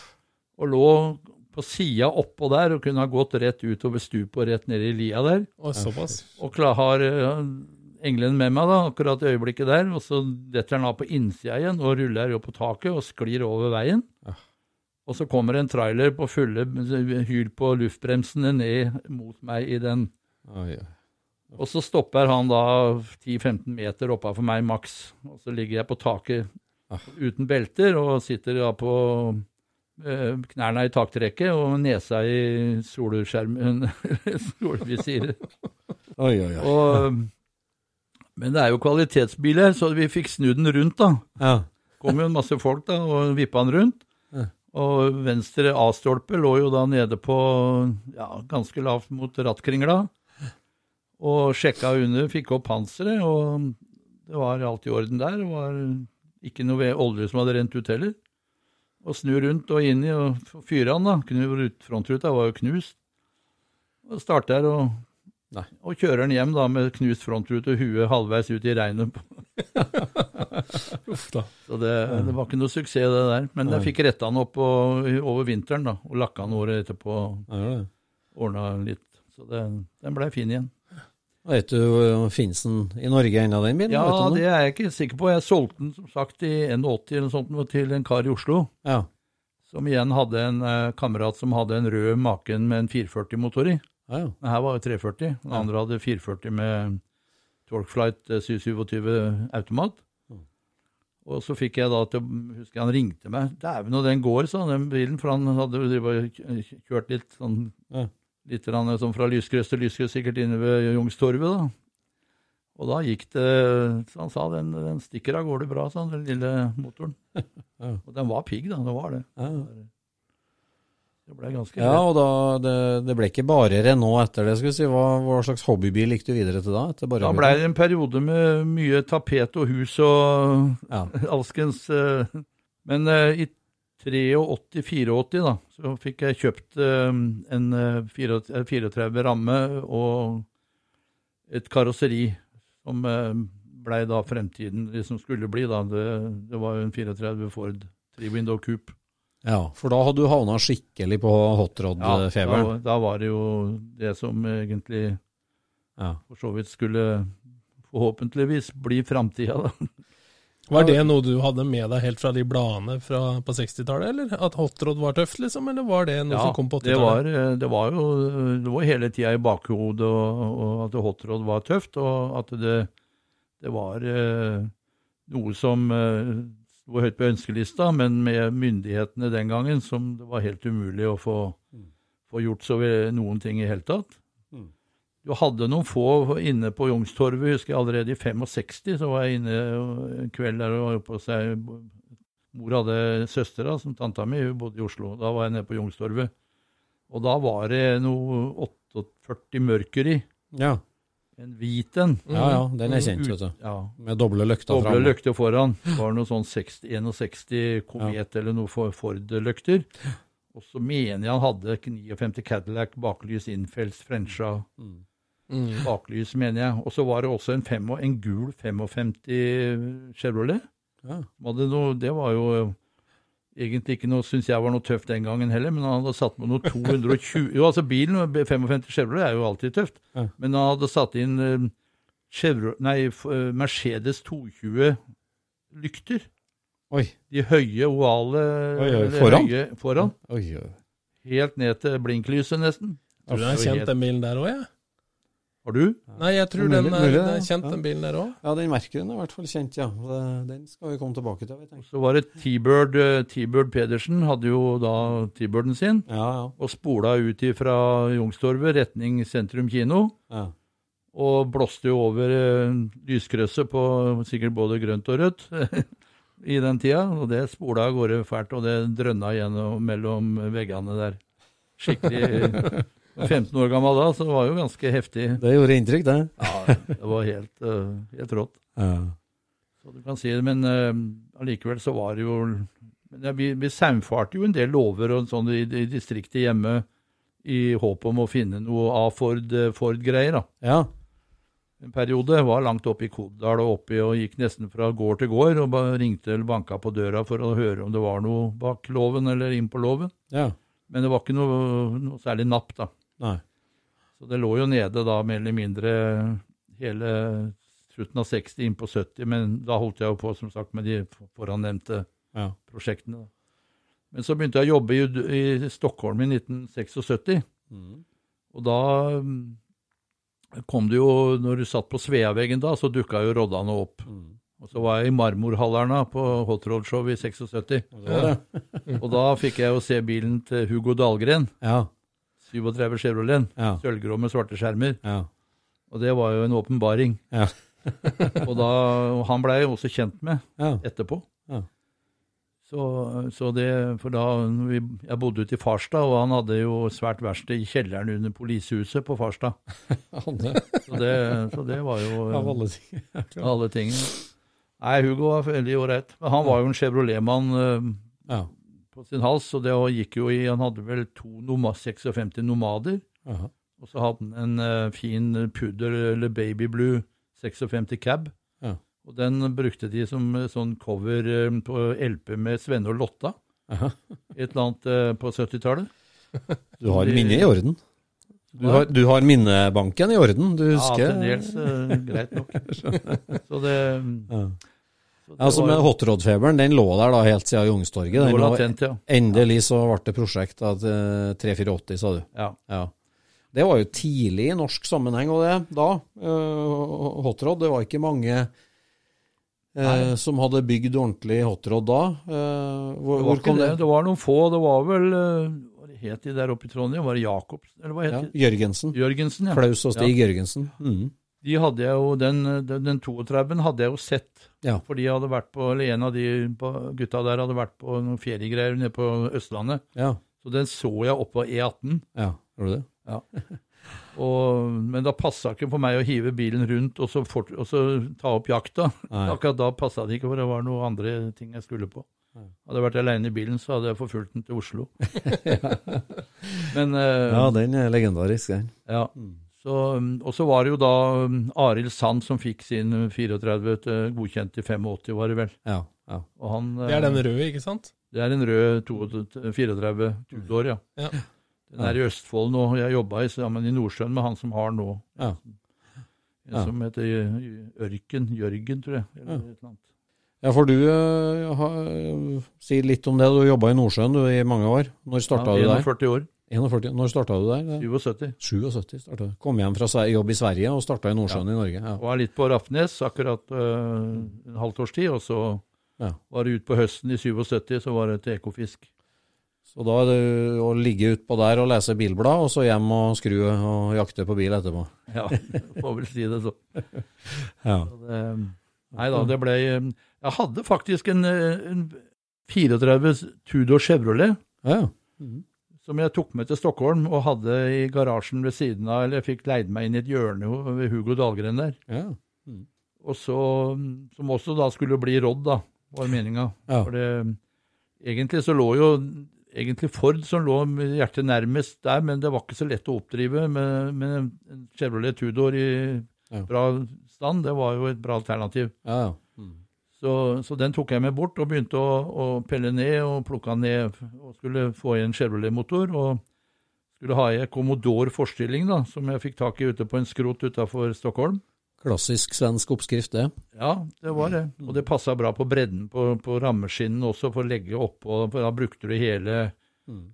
og lå på sida oppå der og kunne ha gått rett utover stupet og rett ned i lia der. Og såpass. Og klar, har eh, engelen med meg da, akkurat i øyeblikket der, og så detter han av på innsida igjen og ruller opp på taket og sklir over veien. Ja. Og så kommer en trailer på fulle hyl på luftbremsene ned mot meg i den. Og så stopper han da 10-15 meter oppafor meg maks, og så ligger jeg på taket Ah. uten belter og sitter da på eh, knærne i taktrekket og nesa i solskjermen, [laughs] solvisiret. oi, oi, oi. Og, men det er jo kvalitetsbiler, så vi fikk snudd den rundt, da. Ja. kom jo en masse folk da, og vippa den rundt. Ja. Og venstre A-stolpe lå jo da nede på ja, ganske lavt mot rattkringla. Og sjekka under, fikk opp panseret, og det var alt i orden der. Det var ikke noe olje som hadde rent ut heller. Og snu rundt og inn i og fyre han, da. Knu- Frontruta var jo knust. Og starter og, Nei. og kjører den hjem da med knust frontrute og huet halvveis ut i regnet. [laughs] Uff da. Så det, det var ikke noe suksess, det der. Men jeg fikk retta den opp og, over vinteren, da. Og lakka den året etterpå. Ja. Ordna litt. Så det, den blei fin igjen. Vet du, finnes den i Norge ennå, den bilen? Ja, det er jeg ikke sikker på. Jeg solgte den som sagt i 81 eller noe sånt til en kar i Oslo. Ja. Som igjen hadde en eh, kamerat som hadde en rød Maken med en 440-motor i. Ja. Den her var jo 340. Den andre hadde 440 med Torqueflight eh, 727 automat. Og så fikk jeg da til Husker han ringte meg. 'Dæven, og den går', sa han, den bilen. For han hadde kjørt litt sånn Ja. Litt grann sånn fra lyskryss til lyskryss, sikkert inne ved Youngstorget, da. Og da gikk det så Han sa den, den stikker av gårde bra, sa han, den lille motoren. [laughs] Ja. Og den var pigg, da. Det var det. Ja. Ja, og da, det, det ble ikke bare Renault etter det, si. Hva, hva slags hobbybil gikk du videre til da? Da ble det en periode med mye tapet og hus og Ja. [laughs] alskens eh, Men eh, i 83-84 da, så fikk jeg kjøpt eh, en eh, 34 34 ramme og et karosseri som blei da fremtiden, det som skulle bli. da. Det, det var jo en 34 Ford Triwindow Coupe. Ja, for da hadde du havna skikkelig på Ja, hotrod-feberen. da, da var det jo det som egentlig Ja. for så vidt skulle forhåpentligvis bli framtida, da. Var det noe du hadde med deg helt fra de bladene fra, på 60-tallet, eller? At hotrod var tøft, liksom? Eller var det noe som kom på 80-tallet? var, eh, det var jo det var hele tida i bakhodet og, og at hotrod var tøft, og at det, det var eh, noe som eh, sto høyt på ønskelista, men med myndighetene den gangen som det var helt umulig å få, få gjort så noen ting i hele tatt. Du hadde noen få inne på Youngstorget, husker jeg allerede i 65, så var jeg inne en kveld der og på seg Mor hadde søstera, som tanta mi, hun bodde i Oslo. Da var jeg nede på Youngstorget. Og da var det noe 48 mørkeri. Ja. En hvit en. ja, ja, den er kjent, vet du. Ja, Med doble lykter Doble løkter foran. Var noe sånn 60, 61 Komet eller noe for- Ford-løkter. Og så mener jeg han hadde 59 Cadillac baklys Infels Frencha Mm. baklys, mener jeg. Og så var det også en, fem, en gul 55 Chevrolet. Ja. Det, noe, det var jo egentlig ikke noe, syns jeg var noe tøft den gangen heller, men han hadde satt med noe 220 [laughs] Jo, altså bilen, 55 Chevrolet, er jo alltid tøft. Ja. Men han hadde satt inn eh, Chevro, nei, eh, Mercedes 220 lykter. Oi, De høye, ovale Oi, oi, foran? Høye, foran. oi, oi. Helt ned til blinklyset, nesten. Tror du den Det er kjent, den bilen der òg, jeg? Har du? Nei, jeg tror den er, den er kjent, den bilen der òg. Ja, den Mercury'n er i hvert fall kjent, ja. Den skal vi komme tilbake til. Så var det T-Bird eh, T-Bird Pedersen, hadde jo da T-Birden sin. Ja, ja. og spola ut fra Youngstorget retning Sentrum kino. ja. Og blåste jo over lyskrøsset på sikkert både grønt og rødt [laughs] i den tida. Og det spola av gårde fælt, og det drønna gjennom mellom veggene der. Skikkelig [laughs] 15 år gammel da, så det var jo ganske heftig. Det gjorde inntrykk, det. Ja, det var helt, uh, helt rått. Ja. Så du kan si det, men allikevel så var det jo men ja, Vi, vi saumfarte jo en del lover og sånn i, i distriktet hjemme i håp om å finne noe av Ford, eh, Ford-greier. da. ja. En periode var langt oppe i Kodal og oppi og gikk nesten fra gård til gård og bare ringte eller banka på døra for å høre om det var noe bak låven eller inn på låven. ja. Men det var ikke noe, noe særlig napp, da. Nei. Så det lå jo nede da mer eller mindre hele slutten av 60 inn på 70, men da holdt jeg jo på som sagt med de forannevnte Ja. prosjektene. Men så begynte jeg å jobbe i, i Stockholm i 1976, Mm. og da mm, kom det jo, når du satt på Sveaveggen da, så dukka jo roddane opp. Mm. Og så var jeg i Marmorhallerna på Hot Rod Show i 76, Det var [laughs] og da fikk jeg jo se bilen til Hugo Dahlgren, Ja. 37 Chevroleten. Ja. sølvgrå med svarte skjermer. Ja. Og det var jo en åpenbaring. Ja. [laughs] og da, han blei jeg også kjent med etterpå. Ja. Så, så det, for da, vi, Jeg bodde ute i Farstad, og han hadde jo svært verksted i kjelleren under politihuset på Farstad. [laughs] Så det, så det var jo [laughs] Av alle ting. alle tingene. Nei, Hugo var veldig ålreit. Men Han var jo en Chevrolet-mann eh, Ja. På sin hals, og det gikk jo i Han hadde vel to noma, 56 nomader. Aha. Og så hadde han en uh, fin pudder eller baby blue 56 cab. Ja. Og den brukte de som eh, sånn cover eh, på LP med Svenne og Lotta. Aha. Et eller annet uh, på 70-tallet. [laughs] Du har minnet i orden. Du har, du har minnebanken i orden, du husker? Ja, til dels greit nok. [laughs] Så det, Ja. Så Altså med hotrod-feberen, den lå der da helt siden Youngstorget. Den lå- latent, ja. Endelig så ble det prosjekt av 3480, sa du. ja. Ja. Det var jo tidlig i norsk sammenheng og det, da. Uh, hotrod, det var ikke mange uh, som hadde bygd ordentlig hotrod da. Uh, hvor, Det hvor var, kom det. det? var noen få. Det var vel eh, Hva het de der oppe i Trondheim? Var det Jacobsen, Eller hva Ja, het de? Jørgensen. Jørgensen, ja. Klaus og Stig Jørgensen. Mhm. De hadde jeg jo, Den, den, den 32 hadde jeg jo sett. Ja. For de hadde vært på, eller en av de på, gutta der hadde vært på noen feriegreier nede på Østlandet. Ja. Så den så jeg oppå E18. ja, gjorde du det? Ja. Og, men da passa ikke for meg å hive bilen rundt og så, fort, og så ta opp jakta. Nei. [laughs] Akkurat da passa det ikke, for det var noen andre ting jeg skulle på. Hadde jeg vært aleine i bilen, så hadde jeg forfulgt den til Oslo. [laughs] Men uh, Ja, den er legendarisk, den. ja. Um, og så var det jo da um, Arild Sand som fikk sin 34 til godkjent i 85, var det vel. Ja, ja. Og han, Det er den røde, ikke sant? Det er en rød 34 Tudor, ja. Ja. Den er i Østfold nå. Jeg jobba sammen i Nordsjøen med han som har nå. Ja. En Ja. som heter Ørken. Jørgen, tror jeg. Eller Ja. et eller annet. Ja, for du uh, ha, si litt om det. Du jobba i Nordsjøen du, i mange år. Når starta Ja, du der? 41 år. 41. Når starta du der? 77. 77 startet. Kom hjem fra jobb i Sverige og starta i Nordsjøen i Norge. Ja. Var litt på Rafnes akkurat øh, en halvt års tid, og så Ja. var det ut på høsten i 77, så var det til Ekofisk. Så da er det å ligge utpå der og lese bilblad, og så hjem og skru og jakte på bil etterpå. Ja, [laughs] får vel si det så. [laughs] Ja. Så det, nei da, det ble Jeg hadde faktisk en, eh, en 34 Tudor Chevrolet ja. Som jeg tok med til Stockholm og hadde i garasjen ved siden av, eller jeg fikk leid meg inn i et hjørne ved Hugo Dahlgren der. ja. Og så, som også da skulle bli råd da, var meninga. Ja. For det, egentlig så lå jo egentlig Ford som lå med hjertet nærmest der, men det var ikke så lett å oppdrive med, med en Chevrolet Tudor i Ja. bra stand. Det var jo et bra alternativ. ja, ja. Mm. Så, så den tok jeg med bort og begynte å, å pelle ned og plukke den ned. Og skulle få i en Chevrolet-motor. Og skulle ha i Commodore forstilling, da, som jeg fikk tak i ute på en skrot utafor Stockholm. Klassisk svensk oppskrift, det. Ja, det var det. Og det passa bra på bredden på, på rammeskinnen også, for å legge oppå. For da brukte du hele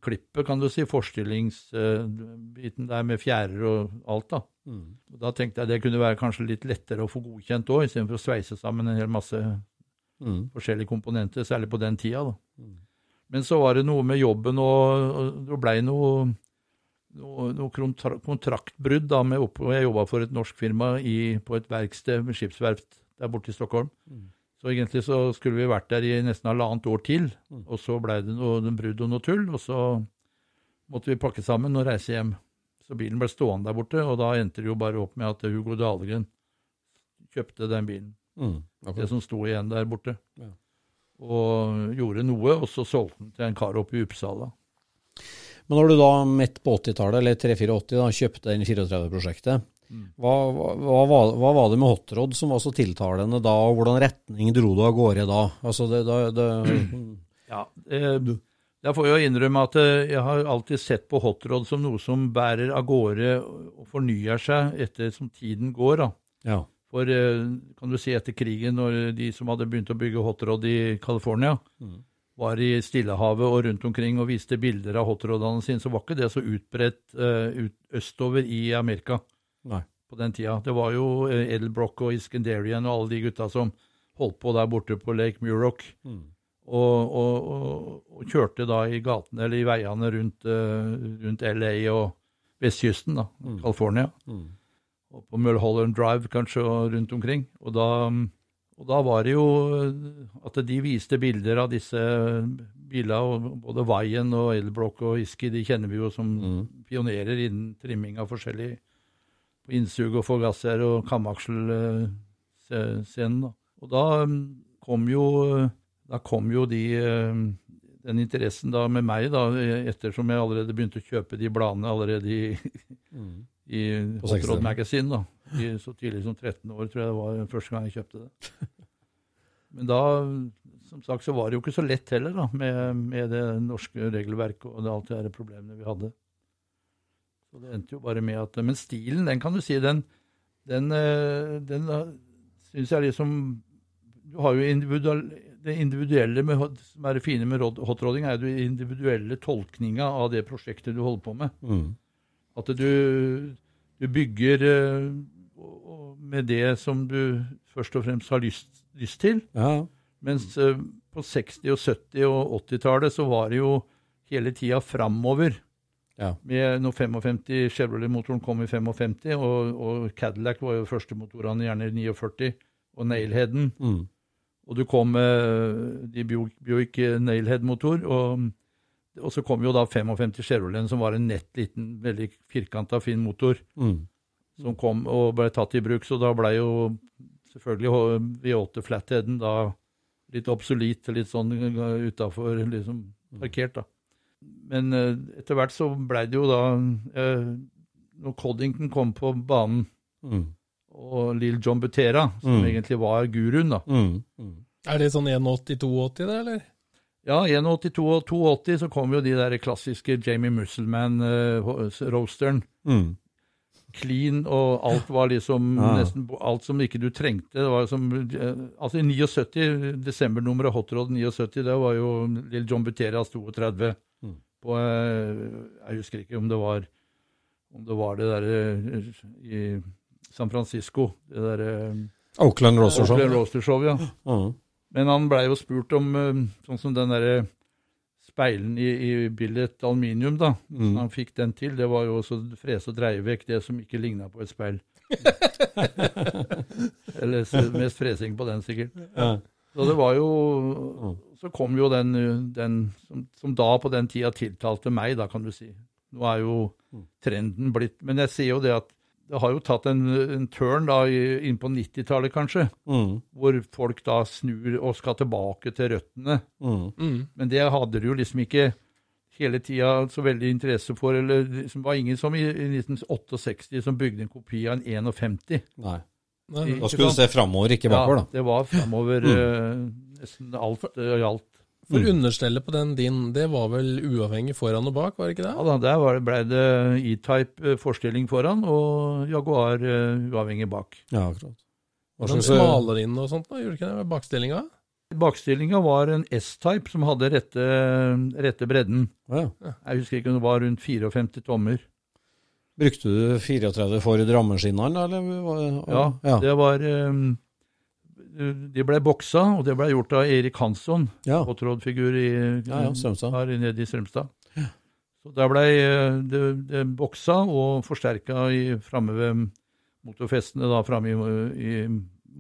klippet, kan du si. Forstillingsbiten der med fjærer og alt, da. Og Da tenkte jeg det kunne være kanskje litt lettere å få godkjent òg, istedenfor å sveise sammen en hel masse Mm. forskjellige komponenter, særlig på den tida. da. Men så var det noe med jobben, og, og det blei noe, noe, noe kontra kontraktbrudd. da, med opp, og Jeg jobba for et norsk firma i, på et verksted med skipsverft der borte i Stockholm. Så egentlig så skulle vi vært der i nesten halvannet år til, og så blei det noe brudd og noe tull, og så måtte vi pakke sammen og reise hjem. Så bilen ble stående der borte, og da endte det jo bare opp med at Hugo Dahlgren kjøpte den bilen Mm. det som sto igjen der borte. Ja. Og gjorde noe, og så solgte den til en kar oppe i Uppsala. Men når du da midt på 80-tallet, eller 3-84, da, kjøpte den 34-prosjektet, hva, hva, hva, var- hva var det med hotrod som var så tiltalende da, og hvordan retning dro du av gårde da? Altså det, da- det, Ja, eh, Jeg får jo innrømme at eh, jeg har alltid sett på hotrod som noe som bærer av gårde og fornyer seg etter som tiden går. da. ja. For eh, kan du si etter krigen, når de som hadde begynt å bygge hotrod i California, var i Stillehavet og rundt omkring og viste bilder av hotrodene sine, så var ikke det så utbredt eh, ut, østover i Amerika. Nei. på den tida. Det var jo eh, Edelbrock og Iskenderian og alle de gutta som holdt på der borte på Lake Muroc. Og, og, og, og kjørte da i gatene eller i veiene rundt, rundt LA og vestkysten, da, California. Og på Mulholland Drive kanskje og rundt omkring. Og da, og da var det jo eh, at de viste bilder av disse bilene, og både Vaien og Edelbrock og Iski, de kjenner vi jo som pionerer innen trimming av forskjellig på innsug og forgasser og kamakselscenen. Og da mm, kom jo, da kom jo de, eh, den interessen da med meg, da, ettersom jeg allerede begynte å kjøpe de bladene allerede i, i Hot Rod Magazine, da. I, så tidlig som 13 år, tror jeg det var første gang jeg kjøpte det. [laughs] Men da, som sagt, så var det jo ikke så lett heller, da, med, med det norske regelverket og det, alt det her problemene vi hadde. Så det endte jo bare med at Men stilen, den kan du si, den, den, eh, den syns jeg liksom Du har jo individual, det individuelle med, som er det fine med rod- hotrodding, er jo den individuelle tolkninga av det prosjektet du holder på med. Mm. At du, du bygger eh, med det som du først og fremst har lyst, lyst til. Ja. Mens eh, på 60-, og 70- og 80-tallet så var det jo hele tida framover. Ja. Med når 55 Chevrolet-motoren kom i 55, og, og Cadillac var jo første motorene gjerne i 49, og Nailheaden. Mm. Og du kom med de Buick, Buick Nailhead-motor, og, og så kom jo da 55 Chevroleten, som var en nett liten, veldig firkanta, fin motor Mm. som kom og ble tatt i bruk. Så da ble jo selvfølgelig V8 Flatheaden da litt obsolet, litt sånn utafor, liksom parkert, da. Men eh, etter hvert så blei det jo da eh, Når Coddington kom på banen, Mm. og Lill John Butera, som Mm. egentlig var guruen, da. Mm. Mm. Er det sånn 1,82-80, det, eller? Ja, 182 og 82 så kom jo de der klassiske Jamie Musselman-roasteren. Mm. clean, og alt var liksom Ja. nesten alt som ikke du trengte. Det var som, eh, altså I 79, desembernummeret Hot Rod 79, det var jo Lill John Buterias 32. Mm. på eh, Jeg husker ikke om det var om det var det derre i San Francisco. Det derre Oakland Roaster Show. Oakland Roaster Show, ja. Mhm. Men han blei jo spurt om eh, sånn som den derre speilen i, i billet aluminium, da. Mm. Han fikk den til. Det var jo også frese og dreie vekk det som ikke ligna på et speil. [laughs] Eller mest fresing på den, sikkert. Ja. Så det var jo Så kom jo den, den som, som da på den tida tiltalte meg, da, kan du si. Nå er jo trenden blitt Men jeg ser jo det at det har jo tatt en, en turn da inn på 90-tallet, kanskje, mm. hvor folk da snur og skal tilbake til røttene. Mm. Mm. Men det hadde du jo liksom ikke hele tida så veldig interesse for. eller Det liksom var ingen som i, i 1968 som bygde en kopi av en 51. Nei. Nei, Da skulle du se framover, ikke bakover, da. det var framover eh, nesten alt uh, gjaldt. For understellet på den din, det var vel uavhengig foran og bak, var det ikke det? Ja da, Der var det- ble det E-type eh, forstilling foran og Jaguar eh, uavhengig bak. Ja, akkurat. Hva Den slags- eh, smaler inn og sånt, da, gjorde ikke det? Bakstillinga? Bakstillinga var en S-type som hadde rette, rette bredden. Ja. Jeg husker ikke om det var rundt 54 tommer. Brukte du 34 for rammeskinnene, eller? Ja, ja. det var eh, De ble boksa, og det ble gjort av Erik Hansson, ja. påtrådfigur i, Ja, ja, her nede i Strømstad. Så der ble eh, det, det boksa og forsterka i- framme ved motorfestene, da, framme i, i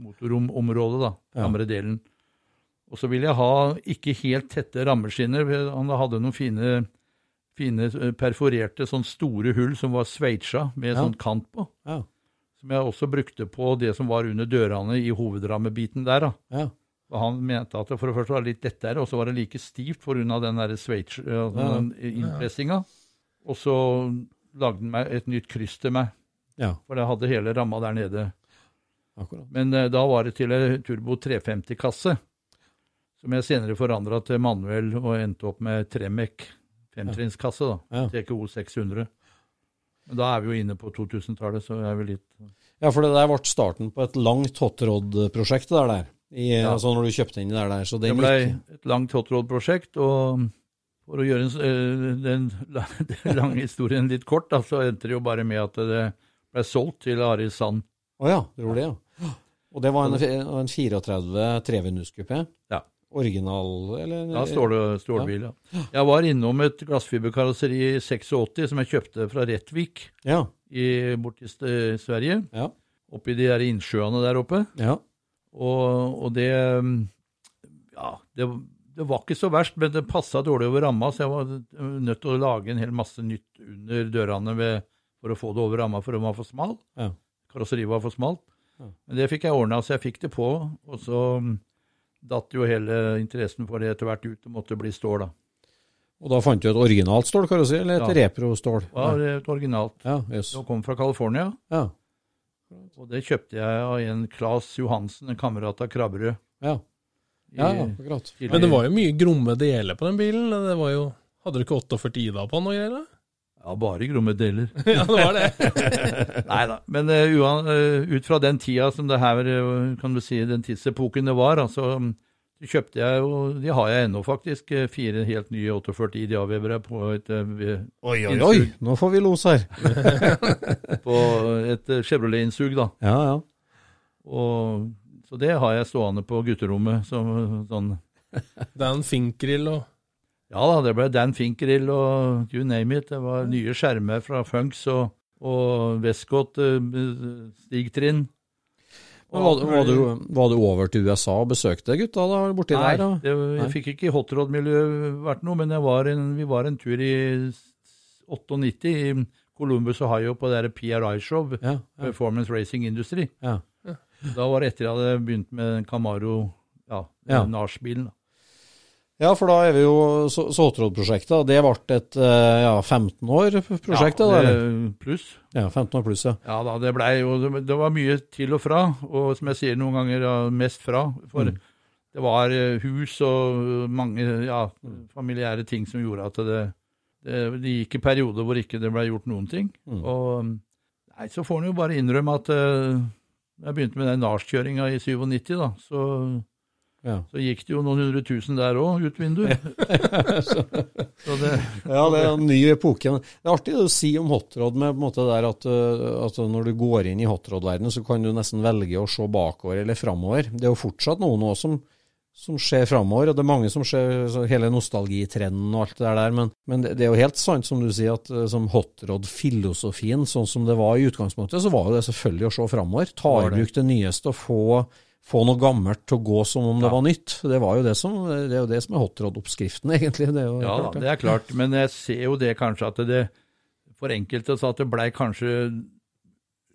motorromområdet, da, Ja. andre delen. Og så ville jeg ha ikke helt tette rammeskinner. Han hadde noen fine, fine eh, perforerte, sånn store hull som var sveitsa med Ja. sånn kant på. Ja. Som jeg også brukte på det som var under dørene i hovedrammebiten der. da. ja. Han mente at det for det første var litt lettere, og så var det like stivt pga. den der sveits, Ja. den innpressinga. Og så lagde han meg et nytt kryss til meg, ja. for jeg hadde hele ramma der nede. Akkurat. Men eh, da var det til en Turbo 350-kasse, som jeg senere forandra til manuell og endte opp med Tremec femtrinnskasse, da. Ja. TKO 600. Da er vi jo inne på 2000-tallet, så er vi litt Ja, for det der ble starten på et langt hotrod-prosjekt, det der. der. I, Ja. Altså når du kjøpte inn det der. Så Det det ble gikk et langt hotrod-prosjekt, og for å gjøre eh, den, [laughs] den lange historien litt kort, da, så endte det jo bare med at det ble solgt til Ari Sand. Å ja, det gjorde det, ja. Og det var en, en 34 trevinduskupé? Ja. Original, eller? Ja, stål, stålbil, ja. Jeg var innom et glassfiberkarosseri i 86 som jeg kjøpte fra Rettvik Ja. i, borti Sverige, Ja. oppi de der innsjøene der oppe. ja. Og, og det Ja, det, det var ikke så verst, men det passa dårlig over ramma, så jeg var nødt til å lage en hel masse nytt under dørene ved, for å få det over ramma, for den var for smal. Ja. Karosseriet var for smalt. Ja. Men det fikk jeg ordna, så jeg fikk det på. Og så datt jo hele interessen for det etter hvert ut og måtte bli stål, da. Og da fant du et originalt stål, kan du si, eller et Ja. repro-stål? Det et originalt. Ja, yes. Det kom fra California, Ja. og det kjøpte jeg av en Claes Johansen, en kamerat av Krabberød. Ja. ja, ja, akkurat. Men det var jo mye gromme deler på den bilen. Det var jo, Hadde du ikke 48 Ida på den og greier? Ja, bare gromme deler. [laughs] ja, det var det. [laughs] Nei da. Men uh, ut fra den tida som det her, eh, kan du si, den tidsepoken det var, altså, mm, så kjøpte jeg jo, de har jeg ennå faktisk, fire helt nye 48 ideavevere på et, Oi, oi, oi! Nå får vi los her. [laughs] på et Chevrolet-innsug, da. Ja, ja. Og, så det har jeg stående på gutterommet som sånn en finkgrill, og Ja da, det ble Dan Finkerill og you name it. Det var nye skjermer fra Funks og, og Westcott eh, stigtrinn. Var, var, du, var du over til USA og besøkte gutta da, borti Nei, der? Da? det, jeg fikk ikke i hotrod-miljøet vært noe, men var en, vi var en tur i 98 i Columbus, Ohio, på det PRI-show, Ja, ja, Performance Racing Industry. ja. Da var det etter jeg hadde begynt med Camaro, ja, Ja. NARS-bilen. Ja, for da er vi jo så- Såtrod-prosjektet. Det ble et eh, ja, 15 år prosjekt, ja, det pluss. Ja, 15 år pluss, ja. Ja da, det blei jo det, var mye til og fra, og som jeg sier noen ganger, ja, mest fra. For Mm. det var eh, hus og mange ja, familiære ting som gjorde at det, det, det gikk i perioder hvor ikke det blei gjort noen ting. Mm. Og nei, så får en jo bare innrømme at eh, da jeg begynte med den NARS-kjøringa i 97, da, så Ja. Så gikk det jo noen hundre tusen der òg, ut vinduet. [laughs] så det, Ja, det er en ny epoke. Det er artig det å si om hotrod med på en måte der at, uh, at når du går inn i hotrod-verdenen, så kan du nesten velge å se bakover eller framover. Det er jo fortsatt noe nå som, som skjer framover, og det er mange som ser hele nostalgitrenden og alt det der, men, men det, det er jo helt sant som du sier, at uh, som hotrod-filosofien, sånn som det var i utgangspunktet, så var jo det selvfølgelig å se framover. Ta i bruk det nyeste og få få noe gammelt til å gå som om det var nytt. Det, var jo det, som, det er jo det som er hotrod-oppskriften, [laughs] egentlig. Det er jo ja, klart, det er klart. Men jeg ser jo det kanskje at det for enkelte så at det blei kanskje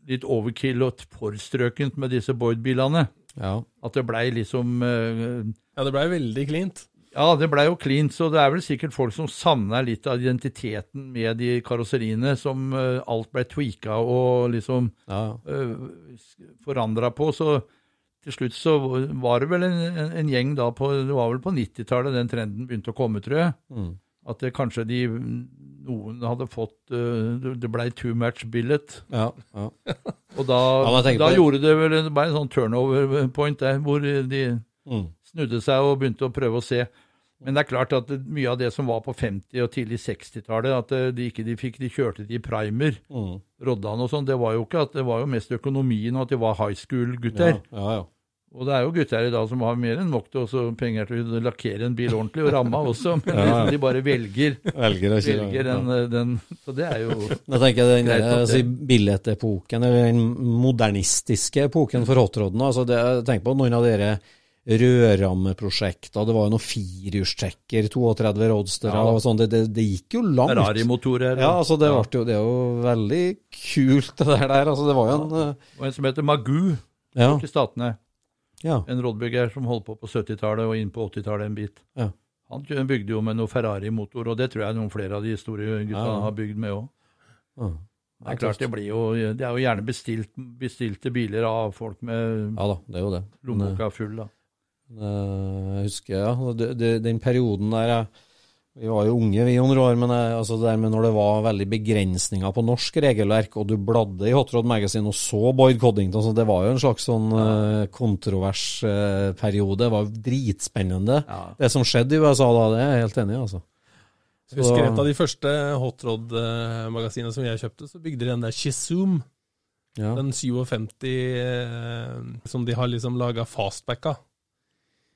litt overkill og for strøkent med disse Boyd-bilene. Ja. At det blei liksom uh, Ja, det blei veldig cleant. Ja, det blei jo cleant, så det er vel sikkert folk som savna litt av identiteten med de karosseriene, som uh, alt blei tweaka og liksom Ja, uh, forandra på. Så til slutt så var det vel en, en, en gjeng da på Det var vel på 90-tallet den trenden begynte å komme, tror jeg. Mm. At det kanskje de noen hadde fått uh, Det blei too much billet. ja, ja. [laughs] Og da, Ja, da gjorde det vel det en sånn turnover point der, hvor de Mm. snudde seg og begynte å prøve å se. Men det er klart at mye av det som var på 50- og tidlig 60-tallet, at eh, de ikke de fikk, de kjørte de i primer, Mm. Roddan og sånn, det var jo ikke at det var jo mest økonomien og at de var high school-gutter. ja, ja. Og det er jo gutter i dag som har mer enn nok til også penger til å lakkere en bil ordentlig, og ramma også, men [laughs] Ja, ja. [laughs] de bare velger, Velger ikke velger den, ja. den Så det er jo [laughs] Da tenker den Greit der, at altså, eller den modernistiske epoken for hotrodden. Altså det, tenk på noen av dere rødrammeprosjekter. Det var jo noen firehjulstrekker, 32 roadsterer Ja og sånn. Det, det, det gikk jo langt. Ferrari-motorer. Ja, altså det, jo, det er jo veldig kult, det der. Altså det var jo en eh, Og en som heter Magu. Ja. til Statene. Ja. En rådbygger som holdt på på 70-tallet og inn på 80-tallet en bit. Ja. Han bygde jo med noe Ferrari-motor, og det tror jeg noen flere av de store gutta Ja, har bygd med òg. ja. Det er klart det blir jo Det er jo gjerne bestilt, bestilte biler av folk med Ja da, det er jo det. Lommeboka full, da. Eh, Jeg husker, ja, den perioden der jeg, Vi var jo unge, vi, under år, men jeg, altså det der med når det var veldig begrensninger på norsk regelverk, og du bladde i Hot Rod Magazine og så Boyd Coddington, så det var jo en slags sånn ja. kontrovers kontroversperiode. periode. Det var jo dritspennende. Ja. Det som skjedde i USA da, det er jeg helt enig i, altså. Jeg husker et av de første hotrod-magasinene som jeg kjøpte, så bygde de den der Chisum. Ja. Den 57 eh, som de har liksom laga fastback av.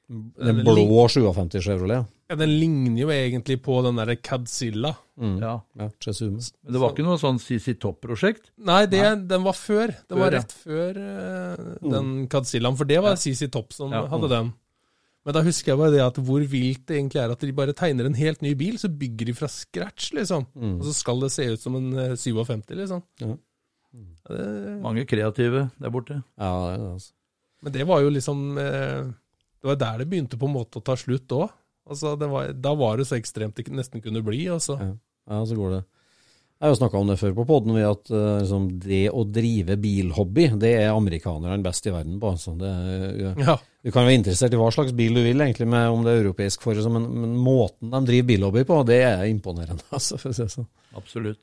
Den blå 57 Chevrolet. Ja, den ligner jo egentlig på den der Cadzilla. Mm. Ja. Ja, Chesume. Men det var ikke noe sånn CC Topp-prosjekt? Nei, det, den var før. Den Før, var ja. rett før uh, den Cadzillaen, for det var CC Topp som Ja. hadde den. Men da husker jeg bare det at hvor vilt det egentlig er at de bare tegner en helt ny bil, så bygger de fra scratch, liksom. Og så skal det se ut som en eh, 57, liksom. Ja. Mm. det, Mange kreative der borte. Ja, det er det, altså. men det var jo liksom eh, Det var der det begynte på en måte å ta slutt òg. Altså, var, da var det så ekstremt det nesten kunne bli. Altså. Ja. Ja, så går det. Jeg har jo snakka om det før på poden, at eh, liksom, det å drive bilhobby, det er amerikanerne best i verden på. Altså. Det, [laughs] Ja. du kan være interessert i hva slags bil du vil, egentlig, med, om det er europeisk for, men, men måten de driver bilhobby på, det er imponerende. [laughs] Altså, for å si det sånn. Absolutt.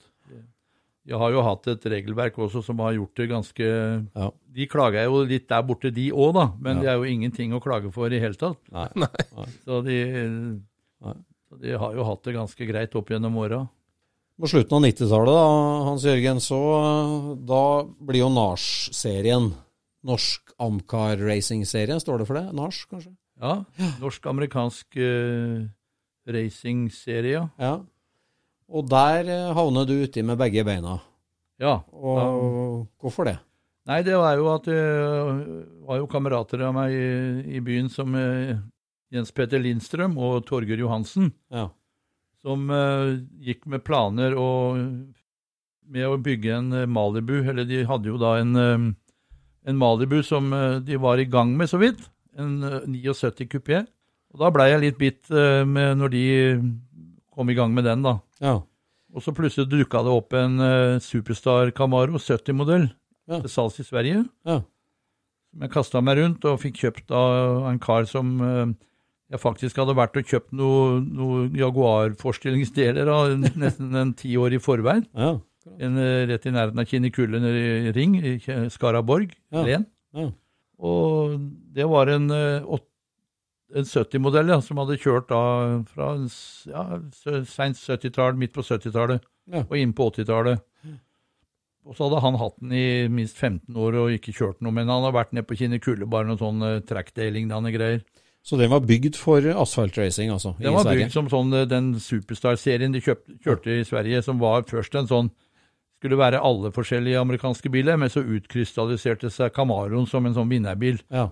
Jeg har jo hatt et regelverk også som har gjort det ganske Ja. De klager jo litt der borte, de òg, da. Men Ja. det er jo ingenting å klage for i hele tatt. [laughs] Nei. Så de, Nei. så de har jo hatt det ganske greit opp gjennom åra. På slutten av 90-tallet, da, Hans Jørgen, så eh, da blir jo NARS-serien, Norsk Amcar Racing-serie, står det for det? NARS, kanskje? Ja. Norsk-amerikansk uh, racingserie, ja. Ja. Og der eh, havner du uti med begge beina. ja. Og hvorfor det? Nei, det var jo at det var jo kamerater av meg i, i byen som eh, Jens Peter Lindstrøm og Torger Johansen, Ja. som uh, gikk med planer og, med å bygge en eh, Malibu. Eller de hadde jo da en, eh, en Malibu som eh, de var i gang med så vidt. En eh, 79 kupé. Og da blei jeg litt bitt eh, med når de kom i gang med den, da. Ja. Og så plutselig dukka det opp en uh, Superstar Camaro 70-modell Ja. til salgs i Sverige. Ja. Som jeg kasta meg rundt og fikk kjøpt av en kar som uh, jeg faktisk hadde vært og kjøpt noen noe Jaguar-forstillingsdeler av [laughs] nesten en ti år i forveien. Ja. En, eh, rett i nærheten av i Ring, i Skaraborg, Ja. Len. Ja. Og det var en eh, åt- en 70-modell ja, som hadde kjørt da fra ja, seint 70-tall, midt på 70-tallet Ja. og inn på 80-tallet. Og så hadde han hatt den i minst 15 år og ikke kjørt noe, men han har vært nede på Kinnekulle, bare noen sånn uh, trackday-lignende greier. Så den var bygd for asfaltracing, altså, Den var Sverige? bygd som sånn, eh, den Superstar-serien de kjøpt, kjørte i Sverige, som var først en sånn skulle være alle forskjellige amerikanske biler, men så utkrystalliserte seg Camaroen som en sånn vinnerbil. Ja.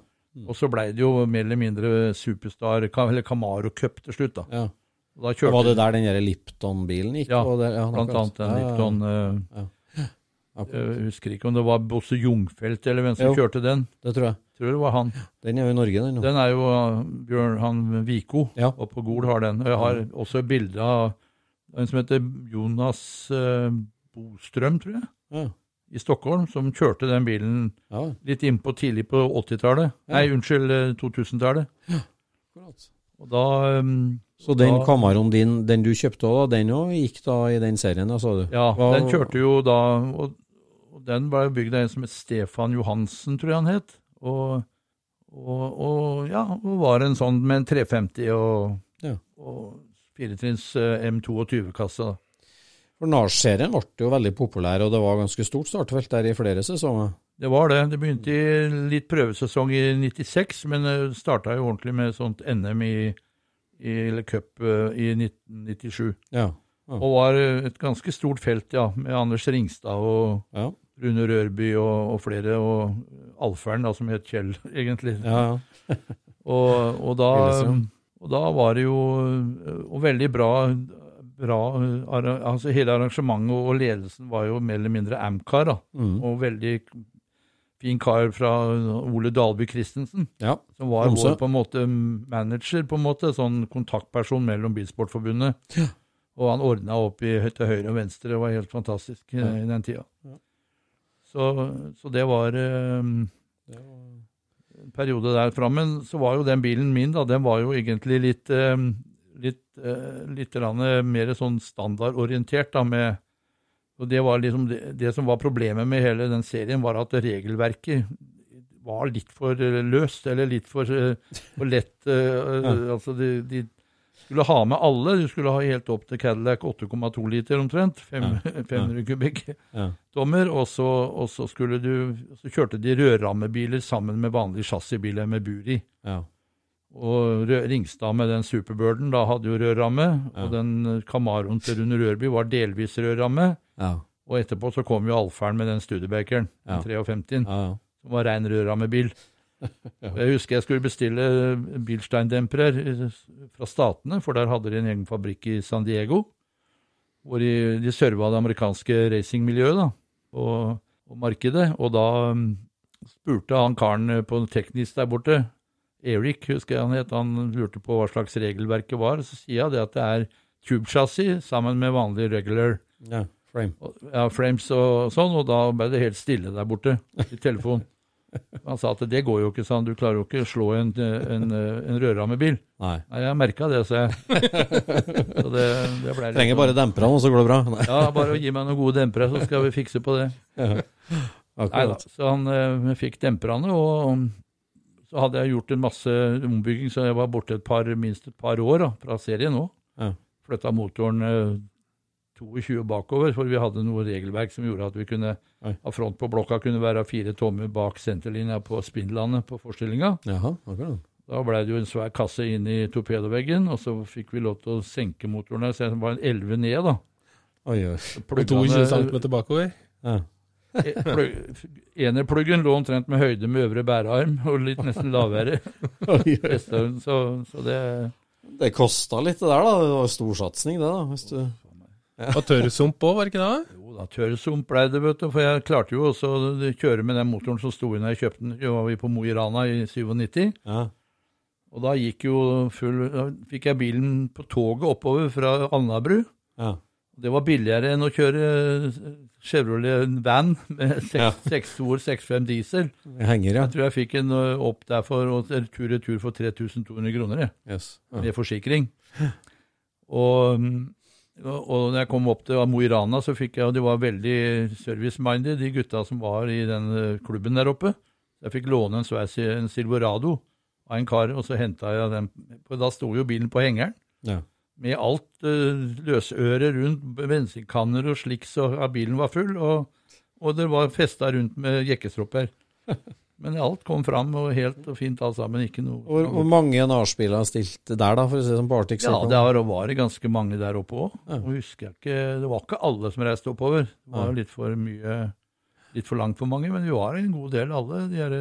Og så blei det jo mer eller mindre Superstar, eller Camaro Cup til slutt, da. ja. Da kjørte var det der den Lipton-bilen gikk? Ja, der? ja blant annet den Ja, ja, ja. Lipton eh, Jeg husker ikke om det var Bosse Jungfelt eller hvem som Jo. kjørte den. Det tror jeg. Tror det var han. Den er jo i Norge, den. Den er jo uh, Bjørn han Viko, Ja. og på Gol har den. Og jeg har også bilde av en som heter Jonas eh, Bostrøm, tror jeg, Ja. I Stockholm, som kjørte den bilen ja. litt innpå tidlig på 80-tallet. Ja. Nei, unnskyld, eh, 2000-tallet. Ja. Og da um, Så den Da- Camaroen din, den du kjøpte òg, den òg gikk da i den serien, da, sa du? Ja, Hva- den kjørte jo da Og, og den ble bygd av en som het Stefan Johansen, tror jeg han het. Og, og, og ja, og var en sånn med en 350 og, Ja. og firetrinns eh, M22-kasse. da. For Nars-serien ble jo veldig populær, og det var ganske stort startfelt der i flere sesonger. Det var det. Det begynte i litt prøvesesong i 96, men det starta jo ordentlig med sånt NM i, i eller cup eh, i 1997. Ja. Og var eh, et ganske stort felt, ja, med Anders Ringstad og Ja, Rune Rørby og, og flere, og Alferen, da, som het Kjell, [laughs] egentlig. ja. ja. Og, og, da, og da var det jo og veldig bra, bra altså Hele arrangementet og ledelsen var jo mer eller mindre Amcar, da. Mm. Og veldig fin kar fra Ole Dalby Christensen, ja. som var Tromsø. vår på en måte manager, på en måte, sånn kontaktperson mellom Bilsportforbundet. Og han ordna opp i, til høyre og venstre, det var helt fantastisk ja. i den tida. Ja. Så, så det var eh, en periode derfra. Men så var jo den bilen min, da, den var jo egentlig litt, eh, litt, eh, litt grann mer sånn standardorientert, da, med Og det var liksom det, det som var problemet med hele den serien, var at regelverket var litt for eh, løst, eller litt for, eh, for lett. eh, [laughs] Altså, de, de skulle ha med alle. Du skulle ha helt opp til Cadillac 8,2 liter omtrent. Fem, 500 [laughs] kubikk Ja. dommer, og så, og så skulle du Så kjørte de rødrammebiler sammen med vanlige chassisbiler med bur i. ja. Og Ringstad med den Superbirden da hadde jo rødramme, Ja. og den Camaroen til Rune Rørby var delvis rødramme. Ja. Og etterpå så kom jo Alferen med den Studebakeren, Ja. den 53, ja, ja. som var rein rødrammebil. Og [laughs] Jeg husker jeg skulle bestille bilsteindempere fra Statene, for der hadde de en egen fabrikk i San Diego, hvor de, de serva det amerikanske racingmiljøet da, og, og markedet. Og da um, spurte han karen på teknisk der borte, Erik husker jeg han het, han lurte på hva slags regelverket var. Så sier jeg det at det er tube-chassis sammen med vanlig regular ja. Frame. og- ja, frames og sånn, og da ble det helt stille der borte i telefonen. [laughs] Han sa at det går jo ikke, sa han, du klarer jo ikke å slå en, en, en rødrammebil. Nei. Nei, jeg merka det, sa jeg. [laughs] Så det, det ble Trenger sånn- bare demperne, og så går det bra. Nei. Ja, bare gi meg noen gode dempere, så skal vi fikse på det. Nei da. Så han eh, fikk demperne, og så hadde jeg gjort en masse ombygging, så jeg var borte et par, minst et par år da, fra serien òg. Ja. Flytta motoren eh, 22 bakover, for vi hadde noe regelverk som gjorde at vi kunne Oi. ha front på blokka kunne være fire tommer bak senterlinja på spindelene på forstillinga. Jaha, akkurat. Da ble det jo en svær kasse inn i torpedoveggen, og så fikk vi lov til å senke motoren der, så det var en 11 ned, da. Oi, oi. Og Pluggene- 22 cm bakover. Ja. Plugg- Enerpluggen lå omtrent med høyde med øvre bærearm, og litt nesten lavere. [laughs] Så, så det Det kosta litt, det der, da. Det var storsatsing, det. da. Hvis du... Og tørrsump òg, var det ikke det? Jo da, tørrsump ble det, vet du. For jeg klarte jo også å kjøre med den motoren som sto inne da jeg kjøpte den. Da var vi på Mo i Rana i 97. Ja. Og da gikk jo full Da fikk jeg bilen på toget oppover fra Alnabru. ja. Det var billigere enn å kjøre Chevrolet van med [laughs] Ja. 6-2 6-5 diesel. Henger, ja. Jeg tror jeg fikk en opp der for tur-retur for 3200 kroner, jeg, Yes. ja. med forsikring. Og, og og når jeg kom opp til Mo i Rana, så fikk jeg, og de var veldig service-minded, de gutta som var i den klubben der oppe. Jeg fikk låne en Sveis en Silverado av en kar, og så henta jeg den. Da sto jo bilen på hengeren Ja. Med alt uh, løsøre rundt, bensinkanner og slik, så ja, bilen var full. Og, og det var festa rundt med jekkestropper. [laughs] Men alt kom fram, og helt og fint alt sammen. Ikke noe Hvor, hvor mange nachspieler har stilt der, da, for å se som på Arctic Ja, det var, var det ganske mange der oppe òg. husker jeg ikke Det var ikke alle som reiste oppover. Det var litt for mye Litt for langt for mange, men vi var en god del, alle. De, er,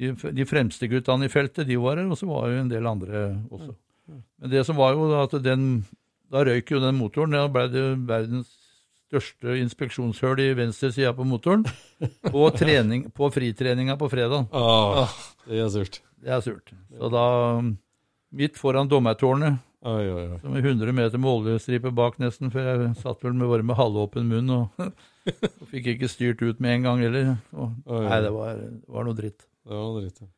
de, de fremste guttene i feltet, de var her, og så var jo en del andre også. Men det som var jo at den Da røyk jo den motoren. Da ble det verdens største inspeksjonshull i venstre side på motoren. På, [laughs] trening, på fritreninga på fredag. Åh, det er surt. Det er surt. Så da Midt foran dommertårnet Oi, oi, oi. som er 100 meter med oljestripe bak nesten, for jeg satt vel med bare med halvåpen munn og, [laughs] og fikk ikke styrt ut med en gang heller. Og, nei, det var, var noe dritt. Det var noe dritt. ja.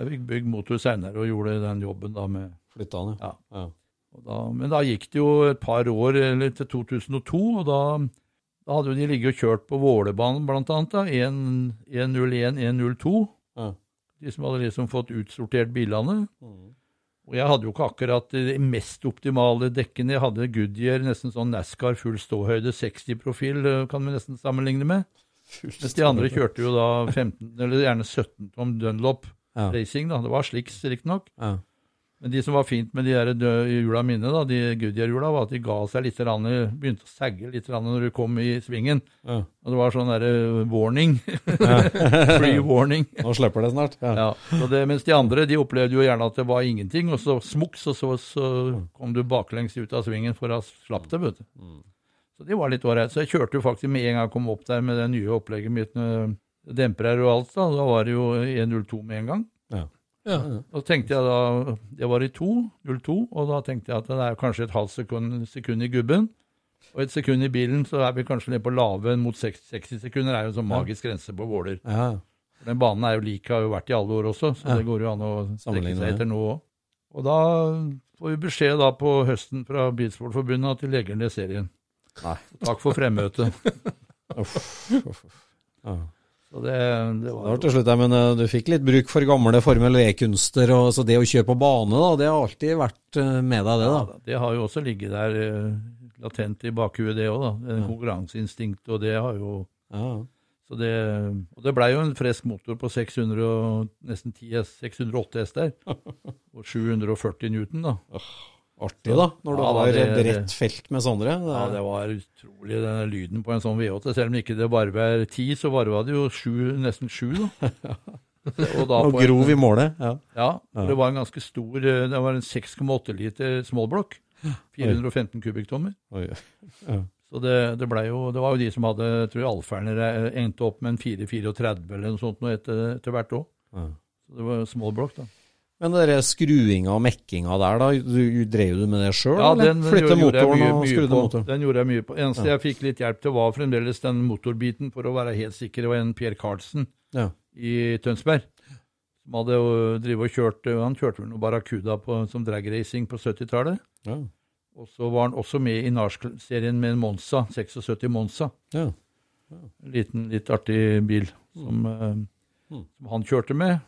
Jeg fikk bygd motor seinere og gjorde den jobben da med Flytta han, ja. Ja. da, Men da gikk det jo et par år, eller til 2002, og da, da hadde jo de ligget og kjørt på Vålerbanen blant annet, da, 101, 102. Ja. De som hadde liksom fått utsortert bilene. Mm. Og jeg hadde jo ikke akkurat de mest optimale dekkene. Jeg hadde Goodyear, nesten sånn NASCAR full ståhøyde, 60-profil, eh, kan vi nesten sammenligne med. Mens de andre kjørte jo da 15, eller gjerne 17 tom Dunlop Ja. racing, da. Det var sliks, riktignok. Ja. Men de som var fint med de der hjula mine, da, de Goodyear-hjula, var at de ga seg litt, rann, begynte å sagge litt rann når du kom i svingen. Ja. Og det var sånn derre warning. [laughs] Free warning. Nå slipper det snart. Ja. Ja, så det, mens de andre de opplevde jo gjerne at det var ingenting, og så smuks, og så, så kom du baklengs ut av svingen for å slapp det, vet du. Så det var litt ålreite. Så jeg kjørte jo faktisk med en gang jeg kom opp der med det nye opplegget mitt med dempere og alt, da, da var det jo 1.02 med en gang. Ja. Da tenkte jeg da, Jeg var i 2.02, og da tenkte jeg at det er kanskje et halvt sekund, sekund i gubben. Og et sekund i bilen, så er vi kanskje nede på lave mot 60, 60 sekunder. er jo en sånn magisk grense på Våler. Ja. Den banen er jo lik, har jo vært i alle år også, så Ja. det går jo an å strekke seg etter nå òg. Og da får vi beskjed da på høsten fra Bilsportforbundet at de legger ned serien. Nei. Takk for fremmøtet. [laughs] Uff, uff, uff. Det, det var til slutt, men eh, du fikk litt bruk for gamle Formel V-kunster, og så det å kjøre på bane, da, det har alltid vært eh, med deg, det, da. det har jo også ligget der eh, latent i bakhuet, det òg. da. En Konkurranseinstinkt, og det har jo Ja. så det, Og det blei jo en frisk motor på 600 og nesten 10 608 S der. [laughs] Og 740 Newton, da. Artig, da, når du Ja, har det- bredt felt med sånne. Ja, det var utrolig, den lyden på en sånn V8. Selv om ikke det bare er ti, så varva det jo sju, nesten sju, da. [laughs] Og, da og på en- grov i målet. Ja. Ja, det var en ganske stor eh, Det var en 6,8 liter småblokk. 415 kubikktommer. Ja. Så det, det ble jo Det var jo de som hadde, tror jeg, Alferne endte opp med en 434 eller noe sånt noe etter, etter hvert òg. Ja. Så det var småblokk, da. Men den skruinga og mekkinga der, da, du, drev du med det sjøl? Ja, den, den Flytte gjorde jeg motoren mye, og skrudde på. motoren? Den gjorde jeg mye på. Eneste jeg fikk litt hjelp til, var fremdeles den motorbiten, for å være helt sikker. Det var en Per Carlsen Ja. i Tønsberg som hadde jo drivet og kjørt Han kjørte vel noe Barracuda på, som dragracing på 70-tallet. Ja. Og så var han også med i NARS-serien med en Monza, 76 Monza. Ja. En liten, litt artig bil som, eh, Mm. som han kjørte med.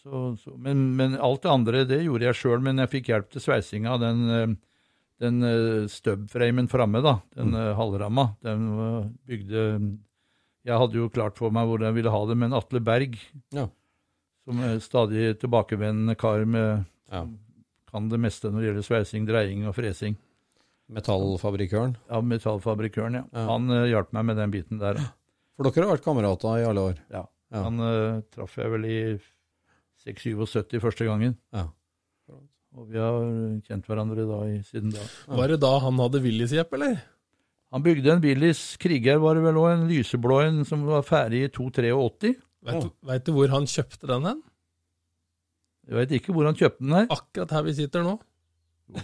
Så, så, men, men alt det andre det gjorde jeg sjøl, men jeg fikk hjelp til sveisinga av den, eh, den eh, stubframen framme, da. Den Mm. eh, halvramma. Den bygde Jeg hadde jo klart for meg hvordan jeg ville ha det, men Atle Berg, Ja. som er stadig tilbakevendende kar med Ja. kan det meste når det gjelder sveising, dreying og fresing. Metallfabrikøren. Ja, metallfabrikøren, ja. Ja. Han uh, hjalp meg med den biten der. For dere har vært kamerater i alle år? Ja. Ja. Han uh, traff jeg vel i 76-77 første gangen. Ja. Og vi har kjent hverandre da i, siden da. Var det da han hadde Willys-jepp, eller? Han bygde en Willys Kriger, var det vel òg, en lyseblå en som var ferdig i 283. Veit du, vet du hvor han kjøpte den hen? Jeg vet ikke hvor han kjøpte den her. Akkurat her vi sitter nå.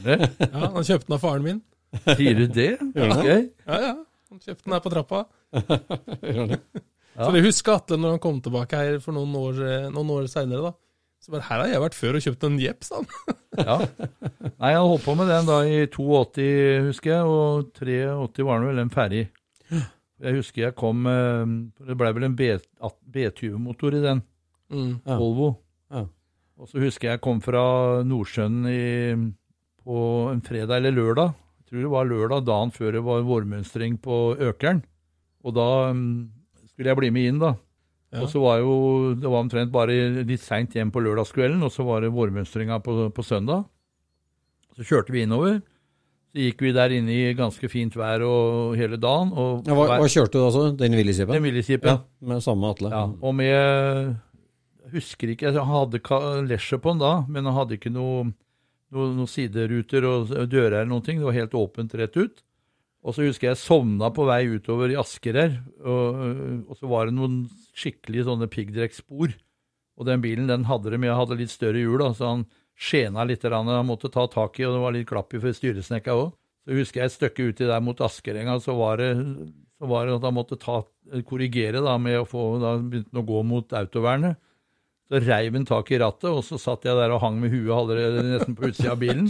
Det? [laughs] Ja, Han kjøpte den av faren min. Sier du det? Gjør Ok. Ja, ja. Han kjøpte den her på trappa. [laughs] Ja. For jeg husker Atle når han kom tilbake her for noen år, noen år seinere, da. Så bare her har jeg vært før og kjøpt en jepp, sa han. [laughs] Ja. Nei, han holdt på med den da i 82, husker jeg, og 83 var den vel den ferdig. Jeg husker jeg kom eh, Det ble vel en B- B20-motor i den, Mm. Ja. Volvo. Ja. Og så husker jeg jeg kom fra Nordsjøen i, på en fredag eller lørdag. Jeg tror det var lørdag dagen før det var vårmønstring på Økeren. Og da mm, skulle jeg bli med inn, da. Ja. Og så var jo Det var omtrent bare litt seint hjem på lørdagskvelden, og så var det vårmønstringa på, på søndag. Så kjørte vi innover. Så gikk vi der inne i ganske fint vær og hele dagen. Og Ja, hva, hva kjørte du altså? Den Willys-jeepen? Den Willys-jeepen. Ja, med samme Atle. Ja, og med Jeg husker ikke, jeg hadde lesje på den da, men jeg hadde ikke noen noe, noe sideruter og dører eller noen ting. Det var helt åpent rett ut. Og så husker jeg sovna på vei utover i Asker her, og, og så var det noen skikkelig sånne piggdekkspor. Og den bilen den hadde det, jeg hadde litt større hjul, da, så han skjena litt. Han måtte ta tak i, og det var litt klapp i for styresnekka òg. Så husker jeg et stykke uti der mot Askerenga, så var det, så var det at han måtte ta, korrigere da, med å få Da begynte han å gå mot autovernet. Så reiv han tak i rattet, og så satt jeg der og hang med huet allerede nesten på utsida av bilen.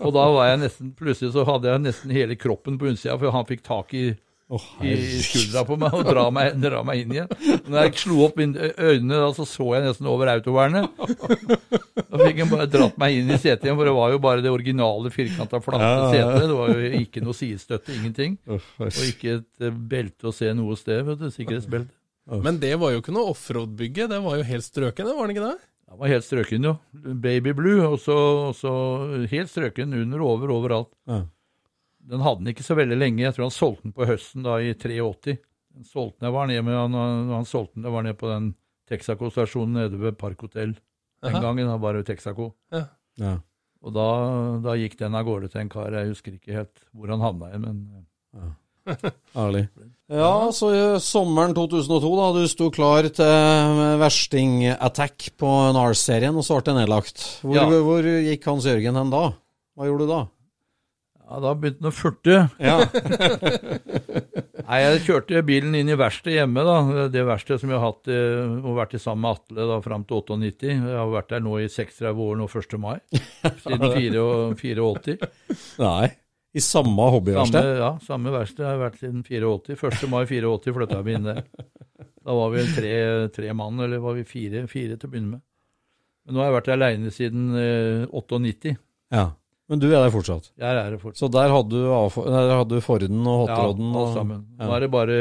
Og da var jeg nesten Plutselig så hadde jeg nesten hele kroppen på utsida, for han fikk tak i Oh, i skuldra på meg og dra meg, dra meg inn igjen. Når jeg slo opp øynene, da, så så jeg nesten over autovernet. Da fikk han bare dratt meg inn i setet igjen, for det var jo bare det originale firkanta, flate Ja, ja, ja. setet. Det var jo ikke noe sidestøtte, ingenting. Og ikke et belte å se noe sted, vet du. Sikkerhetsbelte. Men det var jo ikke noe offroad-bygge, det var jo helt strøken, var det ikke det? Den var helt strøken, jo. Baby blue, og så og så helt strøken under og over overalt. Ja. Den hadde den ikke så veldig lenge. Jeg tror han solgte den på høsten da i 83. Den solgte den, jeg var nede med, han, han, han solgte den, jeg var nede på den Texaco-stasjonen nede ved Park Hotel. Den Aha. gangen da var det Texaco. Ja. Og da, da gikk den av gårde til en kar. Jeg husker ikke helt hvor han havna igjen, men [laughs] Herlig. Ja, så i sommeren 2002, da, du sto klar til versting-attack på NARS-serien, og så ble det nedlagt. Hvor, Ja. hvor gikk Hans Jørgen hen da? Hva gjorde du da? ja, da begynte han å furte. Ja. [laughs] Nei, jeg kjørte bilen inn i verkstedet hjemme, da. Det verkstedet som jeg har hatt, eh, og vært i sammen med Atle da, fram til 98. Jeg har vært der nå i 36 år nå 1. mai. [laughs] Siden 84. 84. Nei. I samme hobbyverksted? ja, samme verksted har jeg vært siden 84. 1. mai 84 flytta vi inn der. Da var vi tre, tre mann, eller var vi fire, fire til å begynne med. Men nå har jeg vært aleine siden eh, 98. Ja. Men du er der fortsatt? Jeg er der fortsatt. Så der hadde du, der hadde du Forden og Hotroden? Ja, alt sammen. Og, Ja. er det bare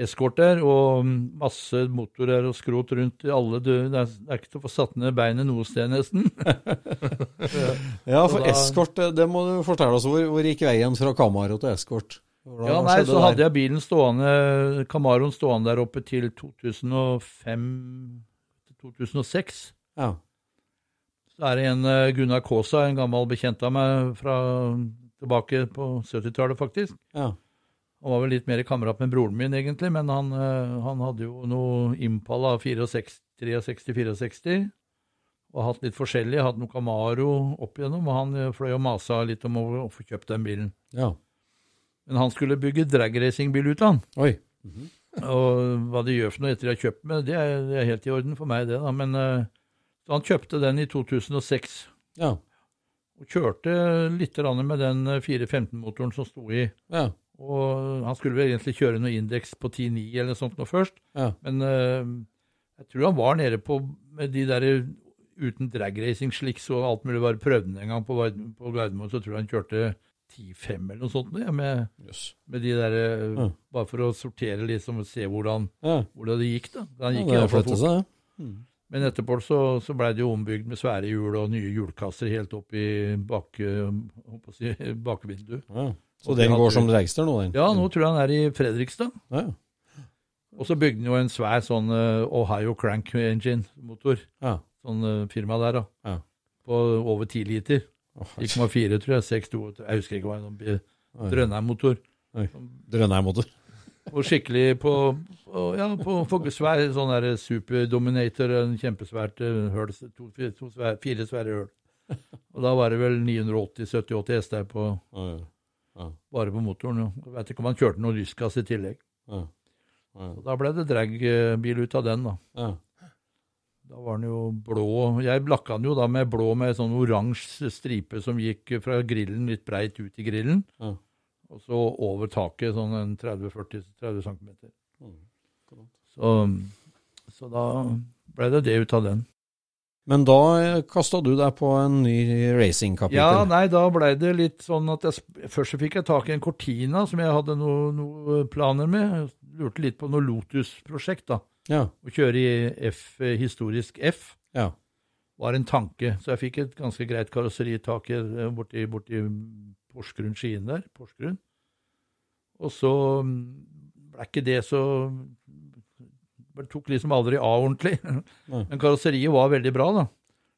eskort der, og masse motorer og skrot rundt i alle dører. Det er, ikke til å få satt ned beinet noe sted, nesten. [laughs] Ja, for da- eskort, det, det må du fortelle oss. Hvor, hvor gikk veien fra Camaro til eskort? Ja, nei, så hadde jeg bilen stående, Camaroen stående der oppe til 2005 2006. Ja. Så er det en eh, Gunnar Kaasa, en gammel bekjent av meg fra tilbake på 70-tallet, faktisk. Ja. Han var vel litt mer kamerat med broren min, egentlig, men han, eh, han hadde jo noe Impala 63-64, og hatt litt forskjellig. Hatt noe Camaro opp igjennom, og han eh, fløy og masa litt om å, få kjøpt den bilen. ja. Men han skulle bygge dragracingbil ut av den. Oi. Og hva de gjør for noe etter de har kjøpt med, det er, det er helt i orden for meg, det. da. Men eh, så han kjøpte den i 2006, Ja. og kjørte litt med den 415-motoren som sto i. Ja. Og han skulle vel egentlig kjøre noe indeks på 10-9 eller noe sånt nå først. Ja. Men uh, jeg tror han var nede på med de der uten dragracing slicks og alt mulig, bare prøvde han en gang på, på Gardermoen, så tror jeg han kjørte 10-5 eller noe sånt, ja, med, yes. med de der, eh, Ja. bare for å sortere liksom og se hvordan, hvordan det gikk. da. Han Ja, det fort. seg, det. Men etterpå så, så blei det jo ombygd med svære hjul og nye hjulkasser helt opp i bak, eh, si, [laughs] bakvinduet. Ja. Så den går som dragster nå, den? Ja, nå tror jeg han er i Fredrikstad. Ja. Og så bygde han jo en svær sånn eh, Ohio Crank Engine-motor. Ja. Sånn eh, firma der, da. Ja. På over 10 liter. Åh, 1,4, tror jeg. 6,2 Jeg husker ikke hva det var. Drønheim-motor. Drønheim-motor. Og skikkelig på, på Ja, på, på svær sånn der Superdominator, en kjempesvært eh, høl. To, fire, to svær, fire svære høl. Og da var det vel 980-70-80 hester på, Ja, ja. Bare på motoren. Jeg vet ikke om han kjørte noe lysgass i tillegg. Ja. Ja. Da ble det dragbil ut av den, da. Ja. Da var den jo blå. Jeg lakka den jo da med blå med sånn oransje stripe som gikk fra grillen litt breit ut i grillen. Ja. Og så over taket sånn en 30-40 cm. Så, så da ble det det ut av den. Men da kasta du deg på en ny racingkapittel. Ja, nei, da blei det litt sånn at jeg, først fikk jeg tak i en Cortina som jeg hadde noen noe planer med. Jeg lurte litt på noe Lotus-prosjekt, da. ja. Å kjøre i F, eh, historisk F ja. var en tanke. Så jeg fikk et ganske greit karosseritak eh, borti, borti Porsgrunn-Skien der. Porsgrunn. Og så mm, ble ikke det så tok liksom aldri av ordentlig. [laughs] Nei. Men karosseriet var veldig bra, da.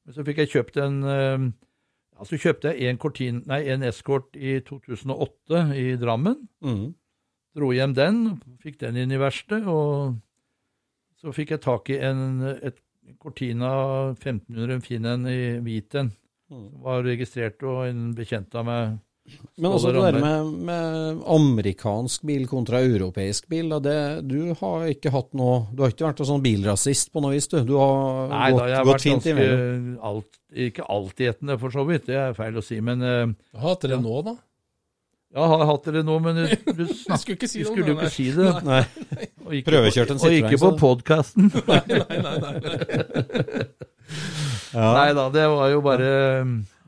Men så fikk jeg kjøpt en Altså ja, Så kjøpte jeg en, Cortin, nei, en Escort i 2008 i Drammen. Mm. Dro hjem den, fikk den inn i verkstedet, og så fikk jeg tak i en et Cortina 1500, en fin en i hvit en. Mm. Som var registrert, og en bekjent av meg Men også det der med, med amerikansk bil kontra europeisk bil, da, det, du har ikke hatt noe Du har ikke vært en sånn bilrasist på noe vis, du? Du har Nei gått, da, jeg har gått vært fint ganske alt, Ikke altetende, for så vidt, det er feil å si. Men uh, Du har hatt det nå, da? jeg har hatt det nå, men du, [laughs] skulle ikke si du noe skulle jo det, ikke si det. Nei. Og ikke, Prøvekjørt en og ikke på podkasten. Nei, nei, nei. Ja. [laughs] Nei da, det var jo bare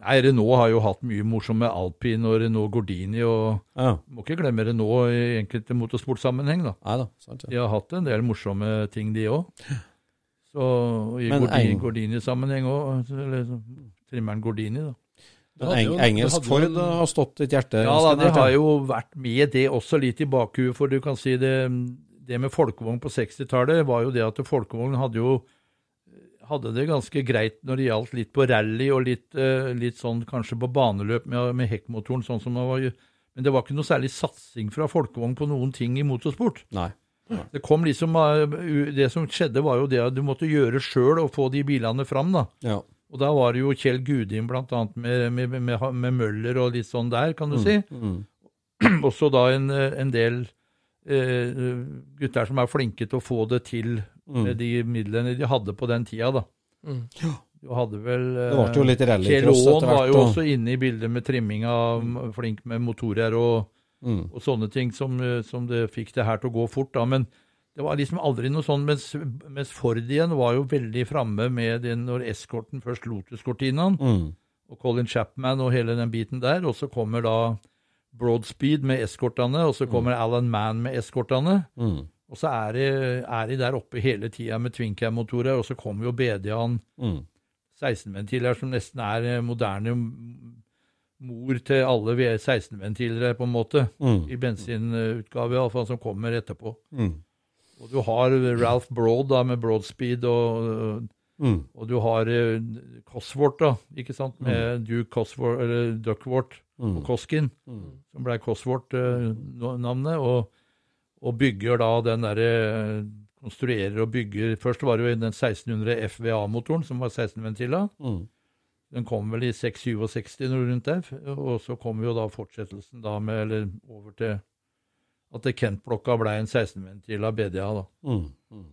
Nei, Renault har jo hatt mye morsomt med Alpine og Renault Gordini, og Ja. må ikke glemme Renault i enkelte motorsportsammenheng, da. Neida, sant ja. De har hatt en del morsomme ting, de òg. I Gordini-sammenheng Gordini-sammenheng òg, eller trimmeren Gordini, da. Hadde Eng, engelsk Ford har stått ditt hjerte Ja da, det har jo vært med det også litt i bakhuet, for du kan si det, det med folkevogn på 60-tallet var jo det at folkevogn hadde jo hadde det ganske greit når det gjaldt litt på rally og litt, eh, litt sånn kanskje på baneløp med, med hekkmotoren, sånn som det var. Men det var ikke noe særlig satsing fra folkevogn på noen ting i motorsport. Nei. Det kom liksom, eh, det som skjedde var jo det at du måtte gjøre sjøl og få de bilene fram, da. Ja. Og da var det jo Kjell Gudin blant annet med, med, med, med Møller og litt sånn der, kan du si. Mm. [clears throat] Også da en, en del eh, gutter som er flinke til å få det til Mm. med de midlene de hadde på den tida, da. Mm. Du hadde vel eh, Det ble jo litt rallycross etter hvert. var jo og- også inne i bildet med trimming av flink med motorer og, Mm. og sånne ting som, eh, som det fikk det her til å gå fort, da. Men det var liksom aldri noe sånn, mens, mens Ford igjen var jo veldig framme med den når eskorten først Lotus-kortinaen, Mm. og Colin Chapman og hele den biten der. Og så kommer da Broadspeed med eskortene, og så kommer Alan Mann med eskortene. Mm. Og så er de, er de der oppe hele tida med Twincam-motorer, og så kommer jo BD-an Mm. 16-ventiler, som nesten er eh, moderne mor til alle V- 16-ventiler, på en måte. Mm. I bensinutgave, iallfall, som kommer etterpå. Mm. Og du har Ralph Broad da, med Broadspeed, og, Mm. og du har eh, Cosworth, da, ikke sant, med Duke Cosworth, eller Duckworth Mm. og Coskin, Mm. som ble Cosworth-navnet, og, og bygger da den derre Konstruerer og bygger Først var det jo den 1600 FVA-motoren, som var 16-ventila. Mm. Den kom vel i 667 noe rundt der. Og så kom jo da fortsettelsen da med Eller over til at Kent-blokka ble en 16-ventila BDA, da. Mm. Mm.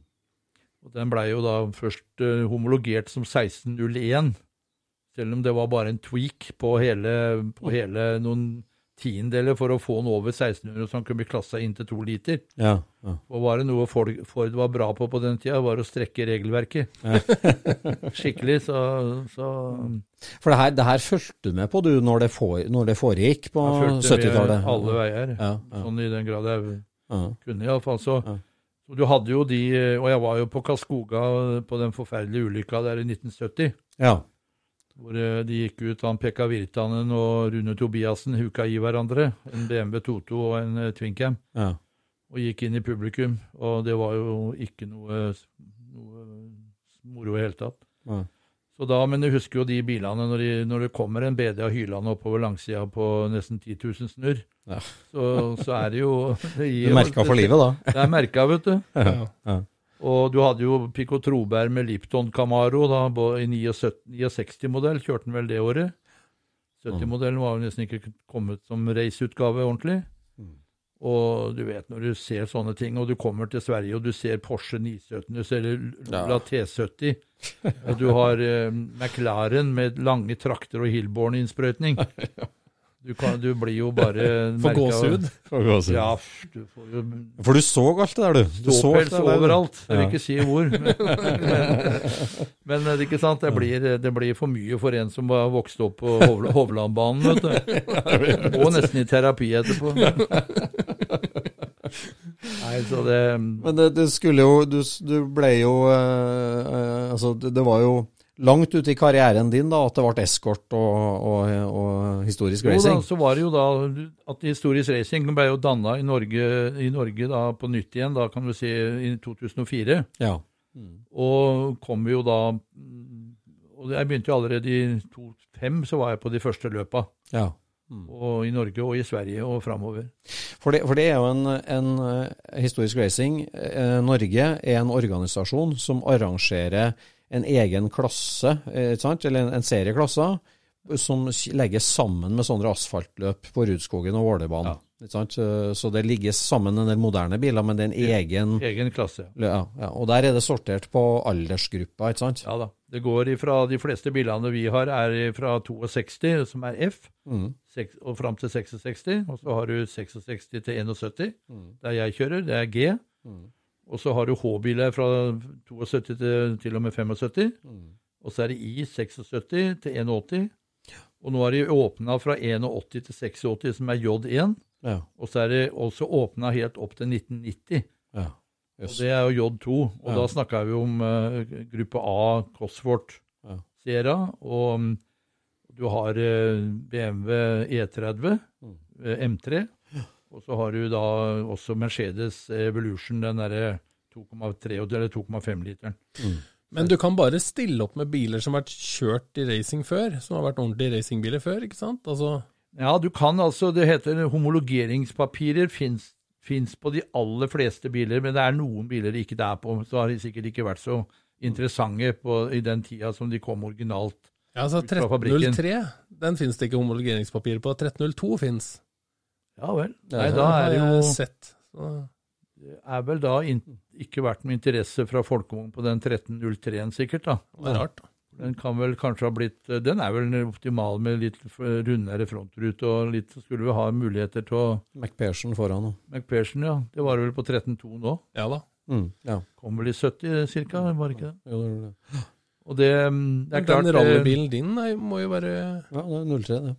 Og den blei jo da først uh, homologert som 1601, selv om det var bare en tweak på hele, på hele noen tiendeler for å få den over 1600, så han kunne bli klassa inn til to liter. Ja. ja. Og var det noe Ford, var bra på på den tida, var å strekke regelverket. [laughs] Skikkelig, så, så For det her, det her fulgte du med på du når det, for, når det foregikk på jeg følte med 70-tallet? alle veier. Ja, ja, Sånn i den grad jeg ja. kunne, iallfall. Så, Ja. så du hadde jo de Og jeg var jo på Kaskoga på den forferdelige ulykka der i 1970. ja. Hvor eh, de gikk ut, han Pekka Virtanen og Rune Tobiassen huka i hverandre. En BMW 22 og en eh, Twincam. ja. Og gikk inn i publikum. Og det var jo ikke noe, noe moro i det hele tatt. Ja. Så da, Men du husker jo de bilene når, de, når det kommer en BD av hylende oppover langsida på nesten 10 000 snurr. Ja. Så, så er det jo det [laughs] gir Du merka for livet, da? Det er merka, vet du. [laughs] Ja. Ja. Og du hadde jo Pico Troberg med Lipton Camaro da, i 69-modell, kjørte den vel det året. 70-modellen var jo nesten ikke kommet som raceutgave ordentlig. Mm. Og du vet når du ser sånne ting, og du kommer til Sverige og du ser Porsche 917, du ser Lula T70, og du har eh, McLaren med lange trakter og Hillborn-innsprøytning. [laughs] Du, kan, du blir jo bare [laughs] av- gåsehud. Ja, du får jo For du så alt det der, du. du så alt ståpels det der, overalt. Jeg vil ikke si hvor. Men, [laughs] men det er ikke sant, det blir, det blir for mye for en som var vokst opp på [laughs] Hovlandbanen. vet du. Og nesten i terapi etterpå. Nei, så det Men det, det skulle jo Du, du ble jo eh, eh, Altså, det, det var jo langt ute i karrieren din da at det ble eskort og, og, og historisk Jo da, så var det jo da at Historisk Racing ble jo danna i Norge, i Norge da på nytt igjen, da kan du si i 2004. Ja. Og kom jo da Og jeg begynte jo allerede i 2005, så var jeg på de første løpa. ja. Og I Norge og i Sverige og framover. For det, for det er jo en, en eh, historisk racing. Eh, Norge er en organisasjon som arrangerer en egen klasse, eh, eller en, en serie klasser, som legges sammen med sånne asfaltløp på Rudskogen og Vålerbanen. Ja. Så det ligger sammen en del moderne biler, men det er en egen Egen klasse. ja, ja, Og der er det sortert på aldersgruppa, ikke sant? Ja da. Det går ifra De fleste bilene vi har, er fra 62, som er F, Mm. og fram til 66. Og så har du 66 til 71, Mm. der jeg kjører. Det er G. Og så har du H-biler fra 72 til, til og med 75. Mm. Og så er det I 76 til 81. Og nå er de åpna fra 81 til 86, som er J1. Ja. Og så er det også åpna helt opp til 1990. ja. Og det er jo J2. Og Ja. da snakker vi om uh, gruppe A Cosworth Ja. Sierra. Og um, du har uh, BMW E30 Mm. eh, M3. Og så har du da også Mercedes Evolution, den derre 2,3 eller 2,5-literen. Men du kan bare stille opp med biler som har vært kjørt i racing før, som har vært ordentlige racingbiler før, ikke sant? Altså, Ja, du kan altså Det heter homologeringspapirer. Fins på de aller fleste biler, men det er noen biler det ikke er på. Så har de sikkert ikke vært så interessante på, i den tida som de kom originalt. ja, altså Ut fra fabrikken. 1303, den finnes det ikke homologeringspapir på. 1302 finnes. Ja vel. Nei, da er det jo sett. Det er vel da in ikke vært noe interesse fra folkevogn på den 1303-en, sikkert. da. det er rart. Den kan vel kanskje ha blitt Den er vel optimal med litt rundere frontrute og litt Skulle vi ha muligheter til å McPherson foran. da. McPherson, ja. Det var vel på 13.2 nå. Ja da. Mm. Ja. Kom vel i 70 ca., var det ikke det? Jo, det det. Og det, mm, det er klart den eh, rallybilen din nei, må jo være Ja, det er 03, det.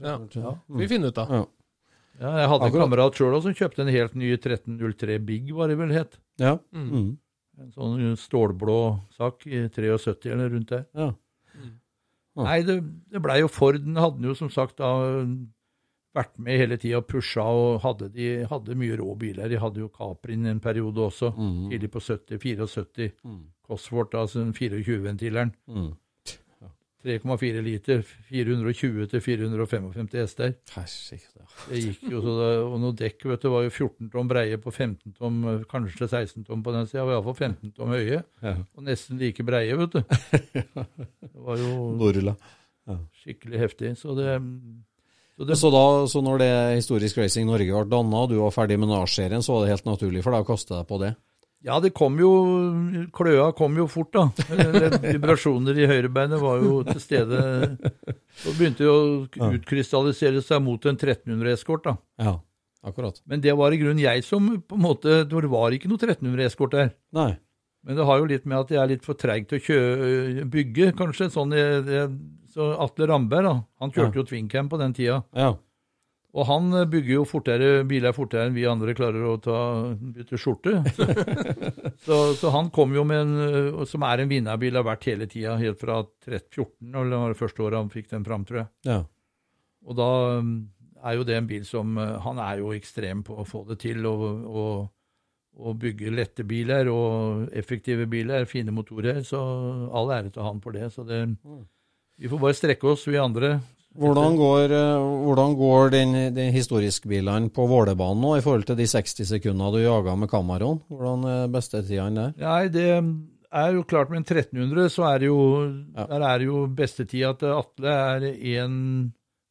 Ja. 03. ja. Vi finner ut av. Ja. Ja, jeg hadde en Akkurat. kamerat sjøl som kjøpte en helt ny 1303 Big, var det vel het. Ja. Mm. Mm. En sånn stålblå sak i 73 eller rundt der. ja. Ja. Nei, det, det blei jo Ford. Den hadde jo som sagt da vært med hele tida og pusha og hadde, de, hadde mye rå biler. De hadde jo Caprin en periode også, Mm. tidlig på 70, 74. Mm. Cosworth, altså den 24-ventileren. Mm. 3,4 liter, 420 til 455 hester. Det gikk jo så det, Og noe dekk vet du, var jo 14 tom breie på 15 tom, kanskje 16 tom på den sida. Iallfall 15 tom høye. Ja. Og nesten like breie, vet du. [laughs] Det var jo Norla. skikkelig heftig. Så det, så det Så, da, så når det Historisk Racing Norge ble danna, og du var ferdig med NAR-serien, så var det helt naturlig for deg å kaste deg på det? Ja, det kom jo Kløa kom jo fort, da. Vibrasjoner i høyrebeinet var jo til stede. Så begynte det å utkrystallisere seg mot en 1300 Eskort, da. Ja, akkurat. Men det var i grunnen jeg som på en måte Det var ikke noe 1300 Eskort der. Nei. Men det har jo litt med at jeg er litt for treig til å kjø, bygge, kanskje. Sånn jeg, jeg, så Atle Ramberg, da, han kjørte jo Twincam på den tida. Ja. Og han bygger jo fortere biler fortere enn vi andre klarer å ta, bytte skjorte. [laughs] Så, så, han kom jo med en eh, som er en vinnerbil, har vært hele tida, helt fra 13-14, eller var det første året han fikk den fram, tror jeg. ja. Og da mm, er jo det en bil som eh, Han er jo ekstrem på å få det til, og, og, og bygge lette biler og effektive biler, fine motorer. Så all ære til han for det. Så det Vi får bare strekke oss, vi andre. Hvordan går, eh, hvordan går den, den historiskbilene på Vålerbanen nå, i forhold til de 60 sekundene du jaga med Camaron? Hvordan er beste tidene der? Nei, det er jo klart med en 1300, så er det jo, Ja. der er det jo bestetida til Atle er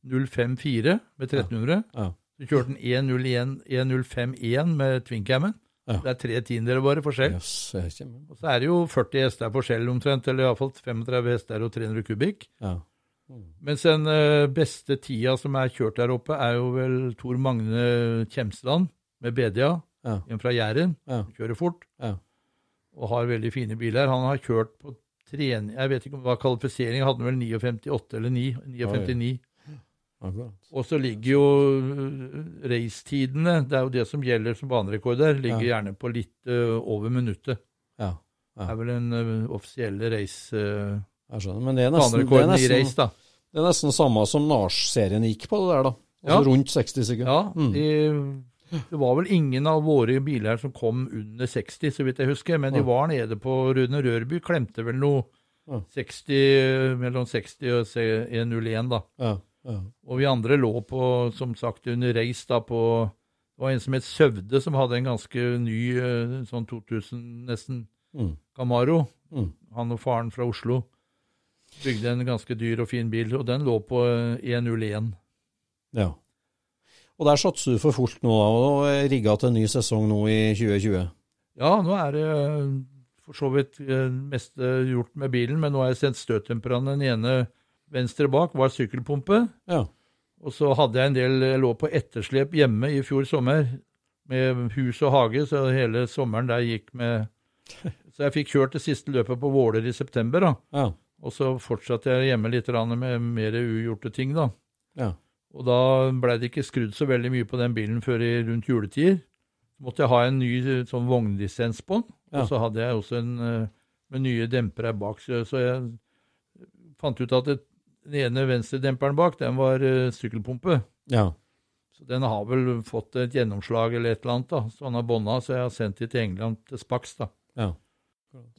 1.054 med 1300. Ja. Så kjørte en 1.051 med Twincammen. Ja. Det er tre tiendedeler bare forskjell. Med. Og så er det jo 40 hester forskjell omtrent, eller iallfall 35 hester og 300 kubikk. Ja. Mens den eh, beste tida som er kjørt der oppe, er jo vel Tor Magne Kjemsland med BDA. Ja. en fra Jæren. Ja. Kjører fort Ja. og har veldig fine biler. Han har kjørt på trening Jeg vet ikke om var kvalifisering, hadde han vel 59 eller 9, 59. Og så ligger jo øh, racetidene, det er jo det som gjelder som banerekorder, ligger gjerne på litt øh, over minuttet. Ja, Det er vel den offisielle race, jeg skjønner. Men det er nesten, det er i nesten, race, da. det er nesten samme som Nars-serien gikk på det der, da. Altså Ja. rundt 60 sekunder. Ja, Mm. de, det var vel ingen av våre biler som kom under 60, så vidt jeg husker, men de var nede på Rune Rørby, klemte vel noe Ja. 60, mellom 60 og 101, da. Ja, ja. Og vi andre lå på, som sagt, under race da på Det var en som het Søvde, som hadde en ganske ny eh, sånn 2000 nesten Mm. Camaro. Mm. Han og faren fra Oslo bygde en ganske dyr og fin bil, og den lå på eh, 101. ja. Og der satser du for fullt nå, og rigga til en ny sesong nå i 2020. Ja, nå er det eh, for så vidt mest meste gjort med bilen, men nå har jeg sendt støtdemperne. Den ene venstre bak var sykkelpumpe. Ja. Og så hadde jeg en del Jeg lå på etterslep hjemme i fjor sommer med hus og hage, så hele sommeren der gikk med [laughs] Så jeg fikk kjørt det siste løpet på Våler i september, da. Ja. Og så fortsatte jeg hjemme litt med mer ugjorte ting, da. Ja. Og da blei det ikke skrudd så veldig mye på den bilen før i rundt juletider. Så måtte jeg ha en ny eh, sånn vognlisens på den. Ja. Og så hadde jeg også en eh, med nye dempere bak. Så så jeg fant ut at det, den ene venstredemperen bak, den var uh, sykkelpumpe. ja. Så den har vel fått et gjennomslag eller et eller annet, da. Så han har bånda, så jeg har sendt de til England, til Spax, da. Ja.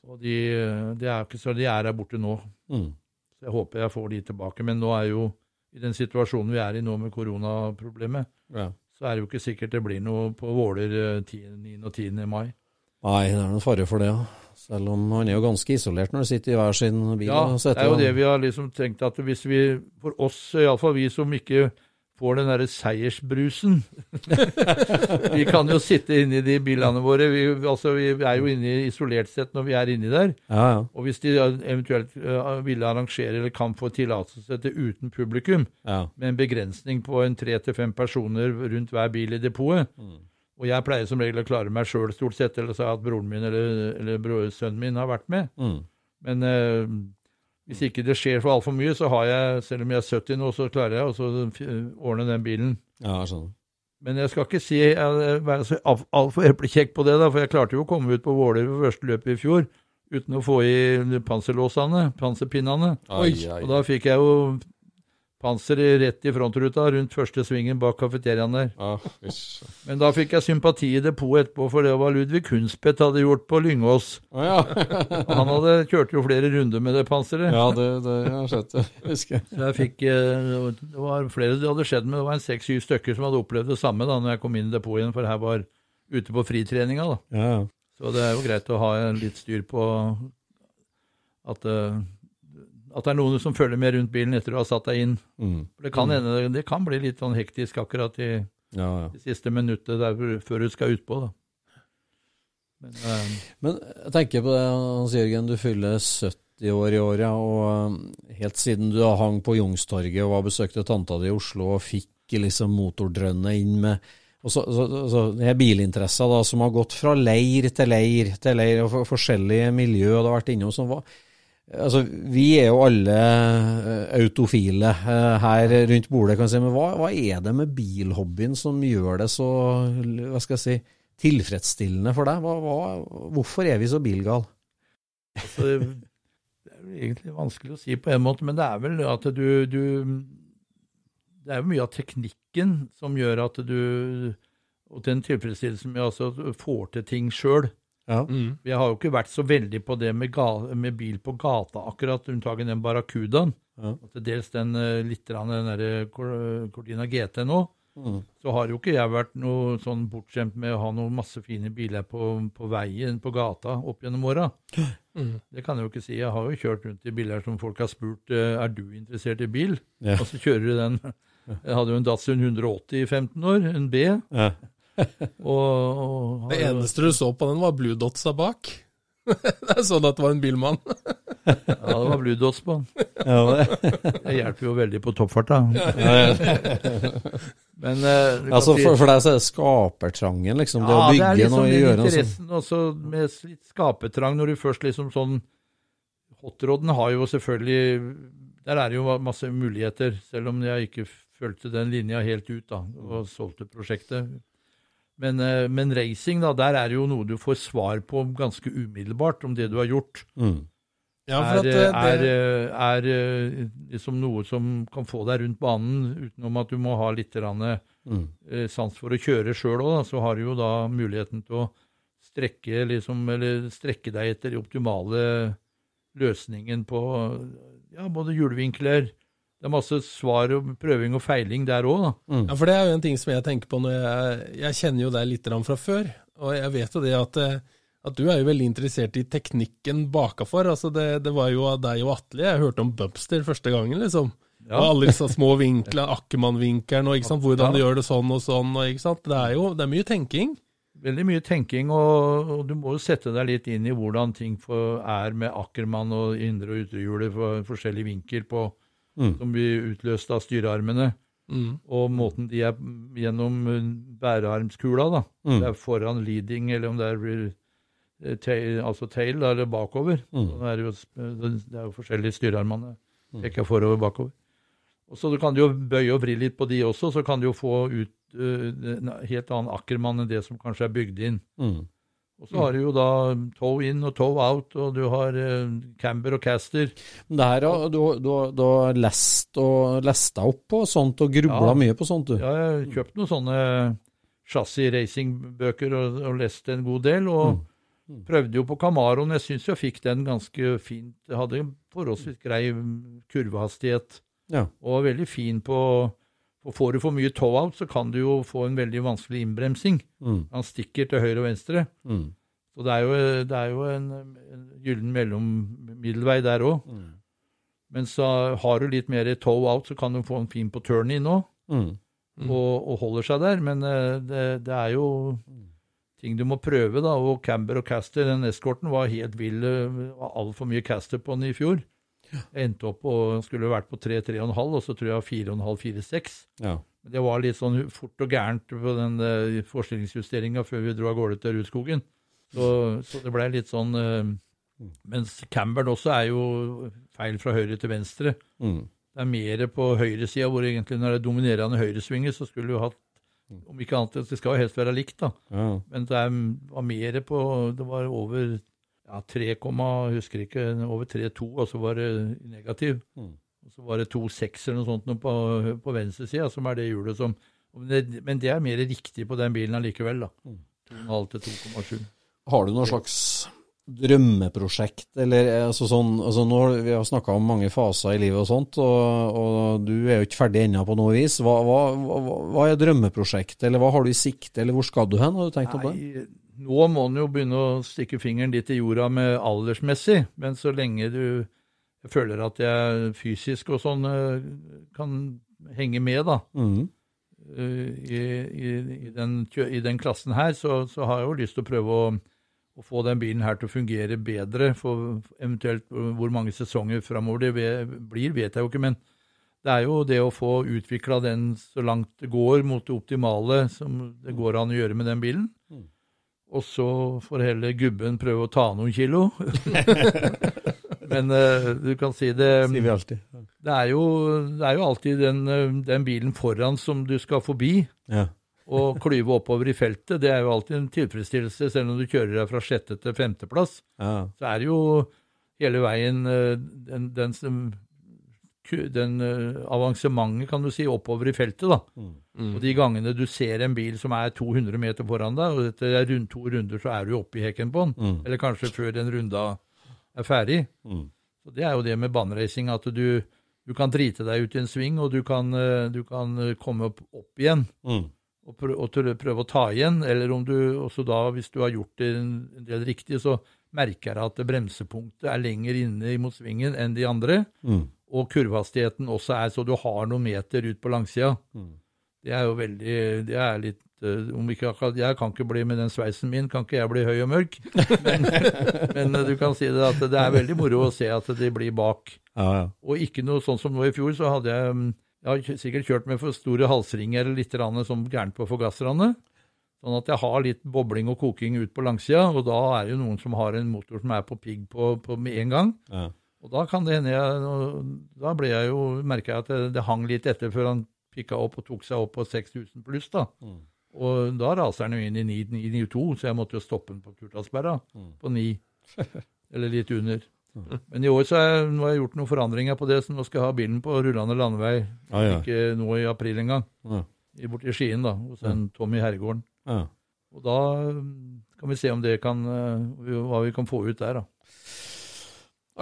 Og de, eh, de er ikke så de er her borte nå. Mm. Så jeg håper jeg får de tilbake. Men nå er jo i den situasjonen vi er i nå med koronaproblemet, ja. så er det jo ikke sikkert det blir noe på Våler eh, 10, 9. og 10. mai. Nei, det er noen fare for det, ja. Selv om han er jo ganske isolert når de sitter i hver sin bil. Ja, det er jo det vi har liksom tenkt at hvis vi, for oss, iallfall vi som ikke får den derre seiersbrusen [laughs] Vi kan jo sitte inni de bilene våre. Vi, altså, vi er jo inne isolert sett når vi er inni der. Ja, ja. Og hvis de eventuelt uh, ville arrangere eller kan få tillatelse til uten publikum, ja. med en begrensning på en tre til fem personer rundt hver bil i depotet. Og jeg pleier som regel å klare meg sjøl stort sett, eller så at broren min eller, eller bror, sønnen min har vært med. Mm. Men eh, hvis ikke det skjer for altfor mye, så har jeg, selv om jeg er 70 nå, så klarer jeg å ordne den bilen. ja, sånn. Men jeg skal ikke si, jeg, være så altfor eplekjekk på det, da, for jeg klarte jo å komme ut på Våler ved første løpet i fjor uten å få i panserlåsene, panserpinnene. Oi, Oi, Og da fikk jeg jo panser rett i frontruta rundt første svingen bak kafeteriaen der. Ah. Men da fikk jeg sympati i depotet etterpå, for det var Ludvig Kunstvedt hadde gjort på Lyngås. Ah, ja. Han hadde kjørt jo flere runder med det panseret. ja, det, det jeg har sett det. Husker jeg. Så jeg fikk, eh, Det var flere det hadde skjedd med. Det var en seks-syv stykker som hadde opplevd det samme da når jeg kom inn i depotet igjen, for her var ute på fritreninga. da. Ja, ja. Så det er jo greit å ha litt styr på at, eh, at det er noen som følger med rundt bilen etter du har satt deg inn. Mm. Det kan, hende, det kan bli litt sånn hektisk akkurat i ja, ja. det siste minuttet der før du skal utpå. da. Men um, Men jeg tenker på det, Hans Jørgen, du fyller 70 år i året. ja, og um, helt siden du har hang på Youngstorget og var besøkte tanta di i Oslo og fikk liksom motordrønnet inn med og så, så, så, det er bilinteresser da, som har gått fra leir til leir til leir, og for, forskjellige miljø det har vært innom. Som var, altså, vi er jo alle eh, autofile eh, her rundt bordet, kan jeg si, men hva, hva er det med bilhobbyen som gjør det så hva skal jeg si, tilfredsstillende for deg? Hva, hva, hvorfor er vi så bilgale? altså, det er egentlig vanskelig å si på en måte, men det er vel at du, du Det er jo mye av teknikken som gjør at du Og den tilfredsstillelsen med altså, at du får til ting sjøl. Ja. Mm. Jeg har jo ikke vært så veldig på det med, med bil på gata, akkurat unntagen den Barracudaen. Ja. Til dels den eh, litt den der Cordina GT nå. Mm. Så har jo ikke jeg vært noe sånn bortskjemt med å ha noen masse fine biler på, på veien, på gata, opp gjennom åra. Mm. Det kan jeg jo ikke si. Jeg har jo kjørt rundt i biler som folk har spurt eh, er du interessert i bil, Ja. og så kjører du den. Jeg hadde jo en Datsun 180 i 15 år, en B. Ja. Og, og Det eneste du så på den, var blue dotsa bak. [laughs] Det er sånn at det var en bilmann. Ja, det var blue dots på den. Ja, det. Det hjelper jo veldig på toppfarta. Men eh, Altså, for, for deg så er det skapertrangen, liksom. Det å Ja, bygge det er liksom noe, den gjøre noe sånt. interessen også med litt skapertrang, når du først liksom sånn Hotroden har jo selvfølgelig Der er det jo masse muligheter, selv om jeg ikke fulgte den linja helt ut da, og solgte prosjektet. Men, eh, men racing, da, der er det jo noe du får svar på ganske umiddelbart om det du har gjort. Mm. Ja, for er, eh, er, det, er, er liksom noe som kan få deg rundt banen, utenom at du må ha litt Mm. eh, sans for å kjøre sjøl òg, så har du jo da muligheten til å strekke, liksom, eller strekke deg etter de optimale løsningen på ja, både hjulvinkler Det er masse svar og prøving og feiling der òg, da. ja, for det er jo en ting som jeg tenker på når jeg Jeg kjenner jo deg litt fra før, og jeg vet jo det at, eh, at du er jo veldig interessert i teknikken bakafor. Altså det, det var jo av deg og Atle jeg hørte om Bubster første gangen, liksom. Ja. Og alle disse små vinkler, Ackermann-vinkelen, og ikke sant, hvordan Ja. du gjør det sånn og sånn. og ikke sant, Det er jo det er mye tenking. Veldig mye tenking, og, og du må jo sette deg litt inn i hvordan ting for, er med Ackermann og indre- og ytrehjulet for forskjellig vinkel på, Mm. som blir utløst av styrearmene. Mm. Og måten de er gjennom uh, bærearmskula, da. Mm. Det er foran leading, eller om det er uh, tail, altså tail, da, eller bakover. Mm. Det, er jo, det er jo forskjellige styrearmene. ikke Peker forover, bakover. Og så du kan du jo bøye og vri litt på de også, så kan du jo få ut uh, en helt annen akkermann enn det som kanskje er bygd inn. Mm. Og så har du jo da toe in og toe out, og du har eh, camber og caster. Men det her, har du, du, du har lest og lesta opp på sånt og grubla Ja. mye på sånt, du. Ja, Jeg har kjøpt noen sånne chassis-racingbøker og, og lest en god del, og Mm. prøvde jo på Camaroen. Jeg syns jeg fikk den ganske fint. Jeg hadde forholdsvis grei kurvehastighet, Ja. og var veldig fin på og Får du for mye toe-out, så kan du jo få en veldig vanskelig innbremsing. Mm. Han stikker til høyre og venstre. Mm. Så det er jo, det er jo en, en gyllen mellommiddelvei der òg. Mm. Men så har du litt mer toe-out, så kan du få en fin på turn-in òg Mm. og, og holder seg der. Men eh, det, det er jo ting du må prøve, da. Og Camber og Caster, den eskorten, var helt vill. Altfor mye Caster på den i fjor. Jeg endte opp og skulle vært på 3-3,5, og så tror jeg 4,5-4,6. Ja. Det var litt sånn fort og gærent på den uh, forstillingsjusteringa før vi dro av gårde til Rudskogen. Så, så det blei litt sånn eh, Mens Camberen også er jo feil fra høyre til venstre. Mm. Det er mer på høyresida, hvor egentlig når det er dominerende høyresvinger, så skulle du hatt om ikke annet, Det skal jo helst være likt, da. Ja. Men det er, var mer på Det var over ja, 3, husker ikke, over 3,2, og så var det negativ. Mm. Og så var det 2,6 eller noe sånt noe på, på venstresida, som er det hjulet som men det, men det er mer riktig på den bilen allikevel, da. Mm. 2,5 til 2,7. Har du noe slags drømmeprosjekt, eller altså sånn altså nå, har Vi har snakka om mange faser i livet og sånt, og, og du er jo ikke ferdig ennå på noe vis. Hva, hva, hva, hva er drømmeprosjektet, eller hva har du i sikte, eller hvor skal du hen? Har du tenkt Nei, på det? Nå må en jo begynne å stikke fingeren litt i jorda med aldersmessig, men så lenge du føler at jeg fysisk og sånn eh, kan henge med, da, Mm. eh, i, i, i, den, i den klassen her, så, så har jeg jo lyst til å prøve å, å få den bilen her til å fungere bedre. For eventuelt hvor mange sesonger framover det blir, vet jeg jo ikke. Men det er jo det å få utvikla den så langt det går mot det optimale som det går an å gjøre med den bilen. Mm. Og så får heller gubben prøve å ta noen kilo. [laughs] Men uh, du kan si det Sier vi alltid. det er jo, det er jo alltid den, eh, den bilen foran som du skal forbi, Ja. og klyve oppover i feltet. Det er jo alltid en tilfredsstillelse, selv om du kjører deg fra sjette til femteplass. Ja. Så er det jo hele veien eh, den, den, den eh, avansementet, kan du si, oppover i feltet, da. Og de gangene du ser en bil som er 200 meter foran deg, og etter rundt to runder så er du oppe i hekken på den, Mm. eller kanskje før den runda er ferdig. Mm. Så Det er jo det med baneracing, at du, du kan drite deg ut i en sving, og du kan, eh, du kan eh, komme opp, opp igjen Mm. og prøve, og prøve å ta igjen. Eller om du også da, hvis du har gjort det en en del riktig, så merker jeg at bremsepunktet er lenger inne mot svingen enn de andre. Mm. Og kurvehastigheten også er så du har noen meter ut på langsida. Mm. Det er jo veldig Det er litt eh, om ikke Jeg kan ikke bli med den sveisen min, kan ikke jeg bli høy og mørk. Men, [laughs] men du kan si det at det er veldig moro å se at de blir bak. Ja, ja. Og ikke noe sånn som nå i fjor, så hadde jeg mm, Jeg har sikkert kjørt med for store halsringer eller litt som gærent på forgasserne. Sånn at jeg har litt bobling og koking ut på langsida, og da er det jo noen som har en motor som er på pigg på, på med en gang. ja. Og da kan det hende jeg Da ble jeg jo merka jeg at det, det hang litt etter før han pikka opp og tok seg opp på 6000 pluss, da. Mm. Og da raser han jo inn i 992, så jeg måtte jo stoppe den på Kurtasberga Mm. på 9. [laughs] Eller litt under. Men i år så har jeg, har jeg gjort noen forandringer på det, så nå skal jeg ha bilen på rullende landevei. Ah, ja. Ikke nå i april engang. Ja. Borti Skien, da, hos en Tommy Herregården. Ja. Og da mm, kan vi se om det kan eh, Hva vi kan få ut der, da.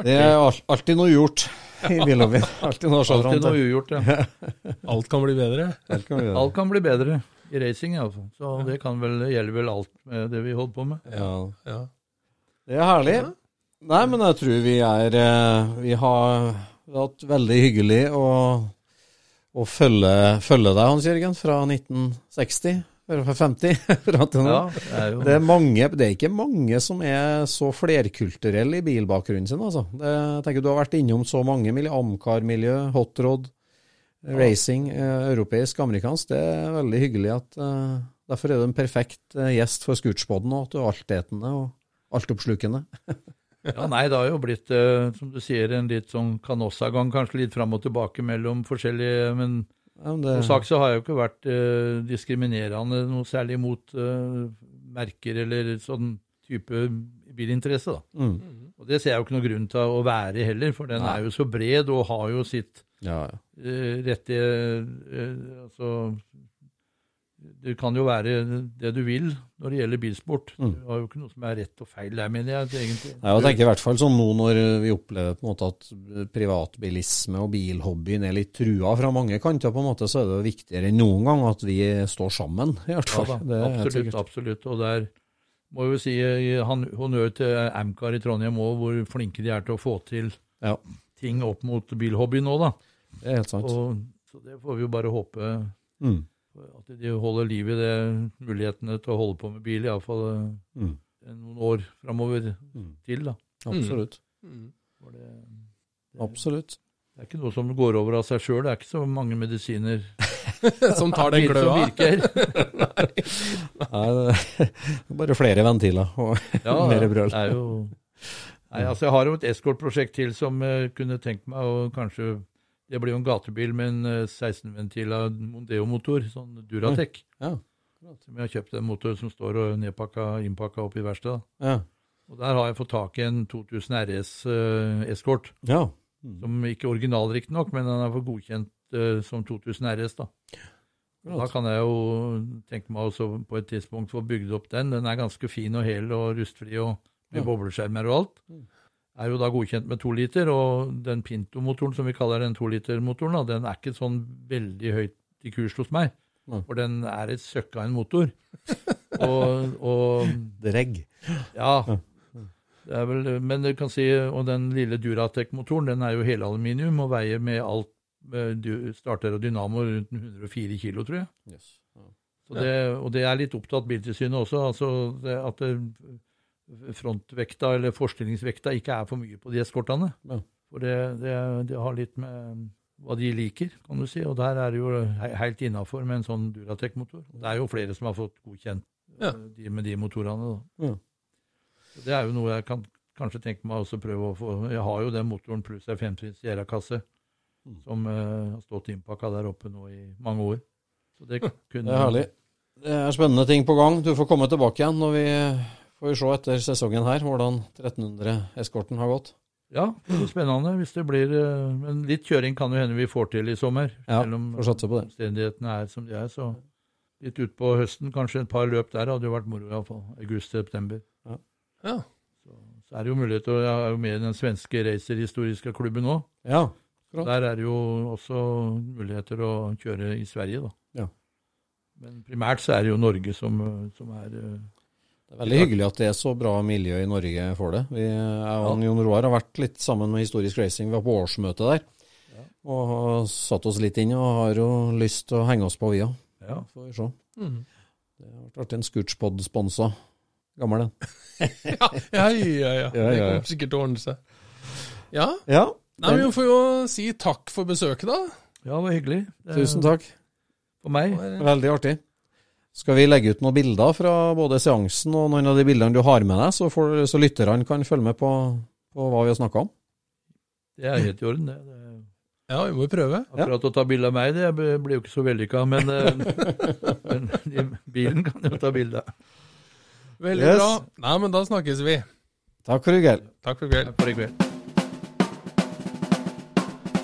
Det er al alltid noe gjort [laughs] i bilhobbyen. Alltid noe Alltid ugjort, ja. [laughs] Alt kan bli bedre. Alt kan bli bedre, Alt kan bli bedre i racing, iallfall. Så det kan vel, gjelder vel alt med det vi holder på med. Ja. Ja. Det er herlig. Nei, men jeg tror vi er eh, Vi har hatt veldig hyggelig å, å følge, følge deg, Hans Jørgen, fra 1960. Fra 50 fram til nå. Ja, det er mange, det er ikke mange som er så flerkulturelle i bilbakgrunnen sin. Altså. Det, jeg tenker Du har vært innom så mange miljø, Amcar-miljø, hotrod, racing, eh, europeisk, amerikansk. Det er veldig hyggelig at eh, Derfor er du en perfekt eh, gjest for Scootspoden, og at du er altetende og altoppslukende. [laughs] Ja, nei, det har jo blitt, eh, som du sier, en litt sånn kanossagang, kanskje litt fram og tilbake mellom forskjellige Men Ja, men det, som sagt så har jeg jo ikke vært eh, diskriminerende noe særlig mot eh, merker eller sånn type bilinteresse, da. mm, Og det ser jeg jo ikke noen grunn til å være heller, for den Nei. er jo så bred og har jo sitt ja, ja. eh, rette eh, Altså Det kan jo være det du vil når det gjelder bilsport. Mm. Det har jo ikke noe som er rett og feil der, mener jeg egentlig. Nei, jeg tenker i hvert fall sånn nå når vi opplever på en måte at privatbilisme og bilhobbyen er litt trua fra mange kanter, på en måte, så er det viktigere enn noen gang at vi står sammen, i hvert Ja fall. da, er helt absolutt, absolutt. Og der må jo si eh, han- honnør til Amcar i Trondheim òg, hvor flinke de er til å få til Ja, ting opp mot bilhobbyen nå, da. det er helt sant. Og, så det får vi jo bare håpe Mm, at de holder liv i det mulighetene til å holde på med bil, iallfall mm, noen år framover mm. til, da. Absolutt. For det, det, Absolutt. det er ikke noe som går over av seg sjøl. Det er ikke så mange medisiner [laughs] Som tar den som gløa. virker. [laughs] Nei, det er bare flere ventiler og Ja, mer brøl. Det er jo Nei, altså Jeg har jo et eskortprosjekt til som jeg kunne tenkt meg å kanskje Det blir jo en gatebil med en eh, 16-ventila Mondeo-motor, sånn Duratec. Ja. Som jeg har kjøpt en motor som står og nedpakka, innpakka opp i verkstedet. Ja. Og der har jeg fått tak i en 2000 RS uh, Escort. ja. Som ikke er original, riktignok, men den er for godkjent uh, som 2000 RS. da. Da kan jeg jo tenke meg også på et tidspunkt få bygd opp den. Den er ganske fin og hel og rustfri og med Ja. bobleskjermer og alt. Er jo da godkjent med to liter, og den Pinto-motoren som vi kaller den to-liter-motoren, den er ikke sånn veldig høyt i kurs hos meg. For den er et søkk av en motor. [laughs] og, og Dregg. ja. Det er vel, men du kan si, og den lille Duratec-motoren den er jo helaluminium og veier med alt med du- starter og dynamo rundt 104 kilo, tror jeg. Yes. Ja. Så det, og det er litt opptatt Biltilsynet også, altså det, at det, frontvekta eller forstillingsvekta ikke er for mye på de eskortene. Ja. For det, det, det har litt med hva de liker, kan du si. Og der er det jo he- helt innafor med en sånn Duratec-motor. Det er jo flere som har fått godkjent Ja. eh, de med de motorene. Ja. Det er jo noe jeg kan kanskje tenke meg også prøve å få. Jeg har jo den motoren pluss ei femtrinns Sierra-kasse Mm. som uh, har stått innpakka der oppe nå i mange år. Så det kunne Det er herlig. Det er spennende ting på gang. Du får komme tilbake igjen når vi får vi se etter sesongen her hvordan 1300-eskorten har gått. Ja, det blir spennende hvis det blir eh, Men litt kjøring kan jo hende vi får til i sommer. Ja, selv om får satse på det. omstendighetene er som de er. Så litt utpå høsten, kanskje et par løp der hadde jo vært moro iallfall. August-september. Ja. Så, så er det jo mulighet til å Jeg er jo med i den svenske racerhistoriske klubben òg. Ja. klart. Der er det jo også muligheter å kjøre i Sverige, da. Ja. Men primært så er det jo Norge som, som er eh, Det er veldig hyggelig at det er så bra miljø i Norge for det. Vi, jeg og Jon Roar har vært litt sammen med Historisk Racing. Vi var på årsmøte der. Og har satt oss litt inn og har jo lyst til å henge oss på, vi òg. Ja. Får vi se. Mhm. Det har vært en Scootspod-sponsa. Gammel en. [laughs] Ja, ja, ja. ja. [laughs] Ja, Det ja, ja. kommer sikkert til å ordne seg. Ja. Ja. Nei, men Vi får jo si takk for besøket, da. Ja, det var hyggelig. Tusen takk. For meg. Veldig artig. Skal vi legge ut noen bilder fra både seansen og noen av de bildene du har med deg, så, får, så lytterne kan følge med på, på hva vi har snakka om? Det er helt i orden, det. det Ja, vi må prøve. Akkurat å ta bilde av meg, det blir jo ikke så vellykka, men, eh, [laughs] men i bilen kan jo ta bilde. Veldig Yes. bra. Nei, men da snakkes vi. Takk for i kveld. Takk for i kveld.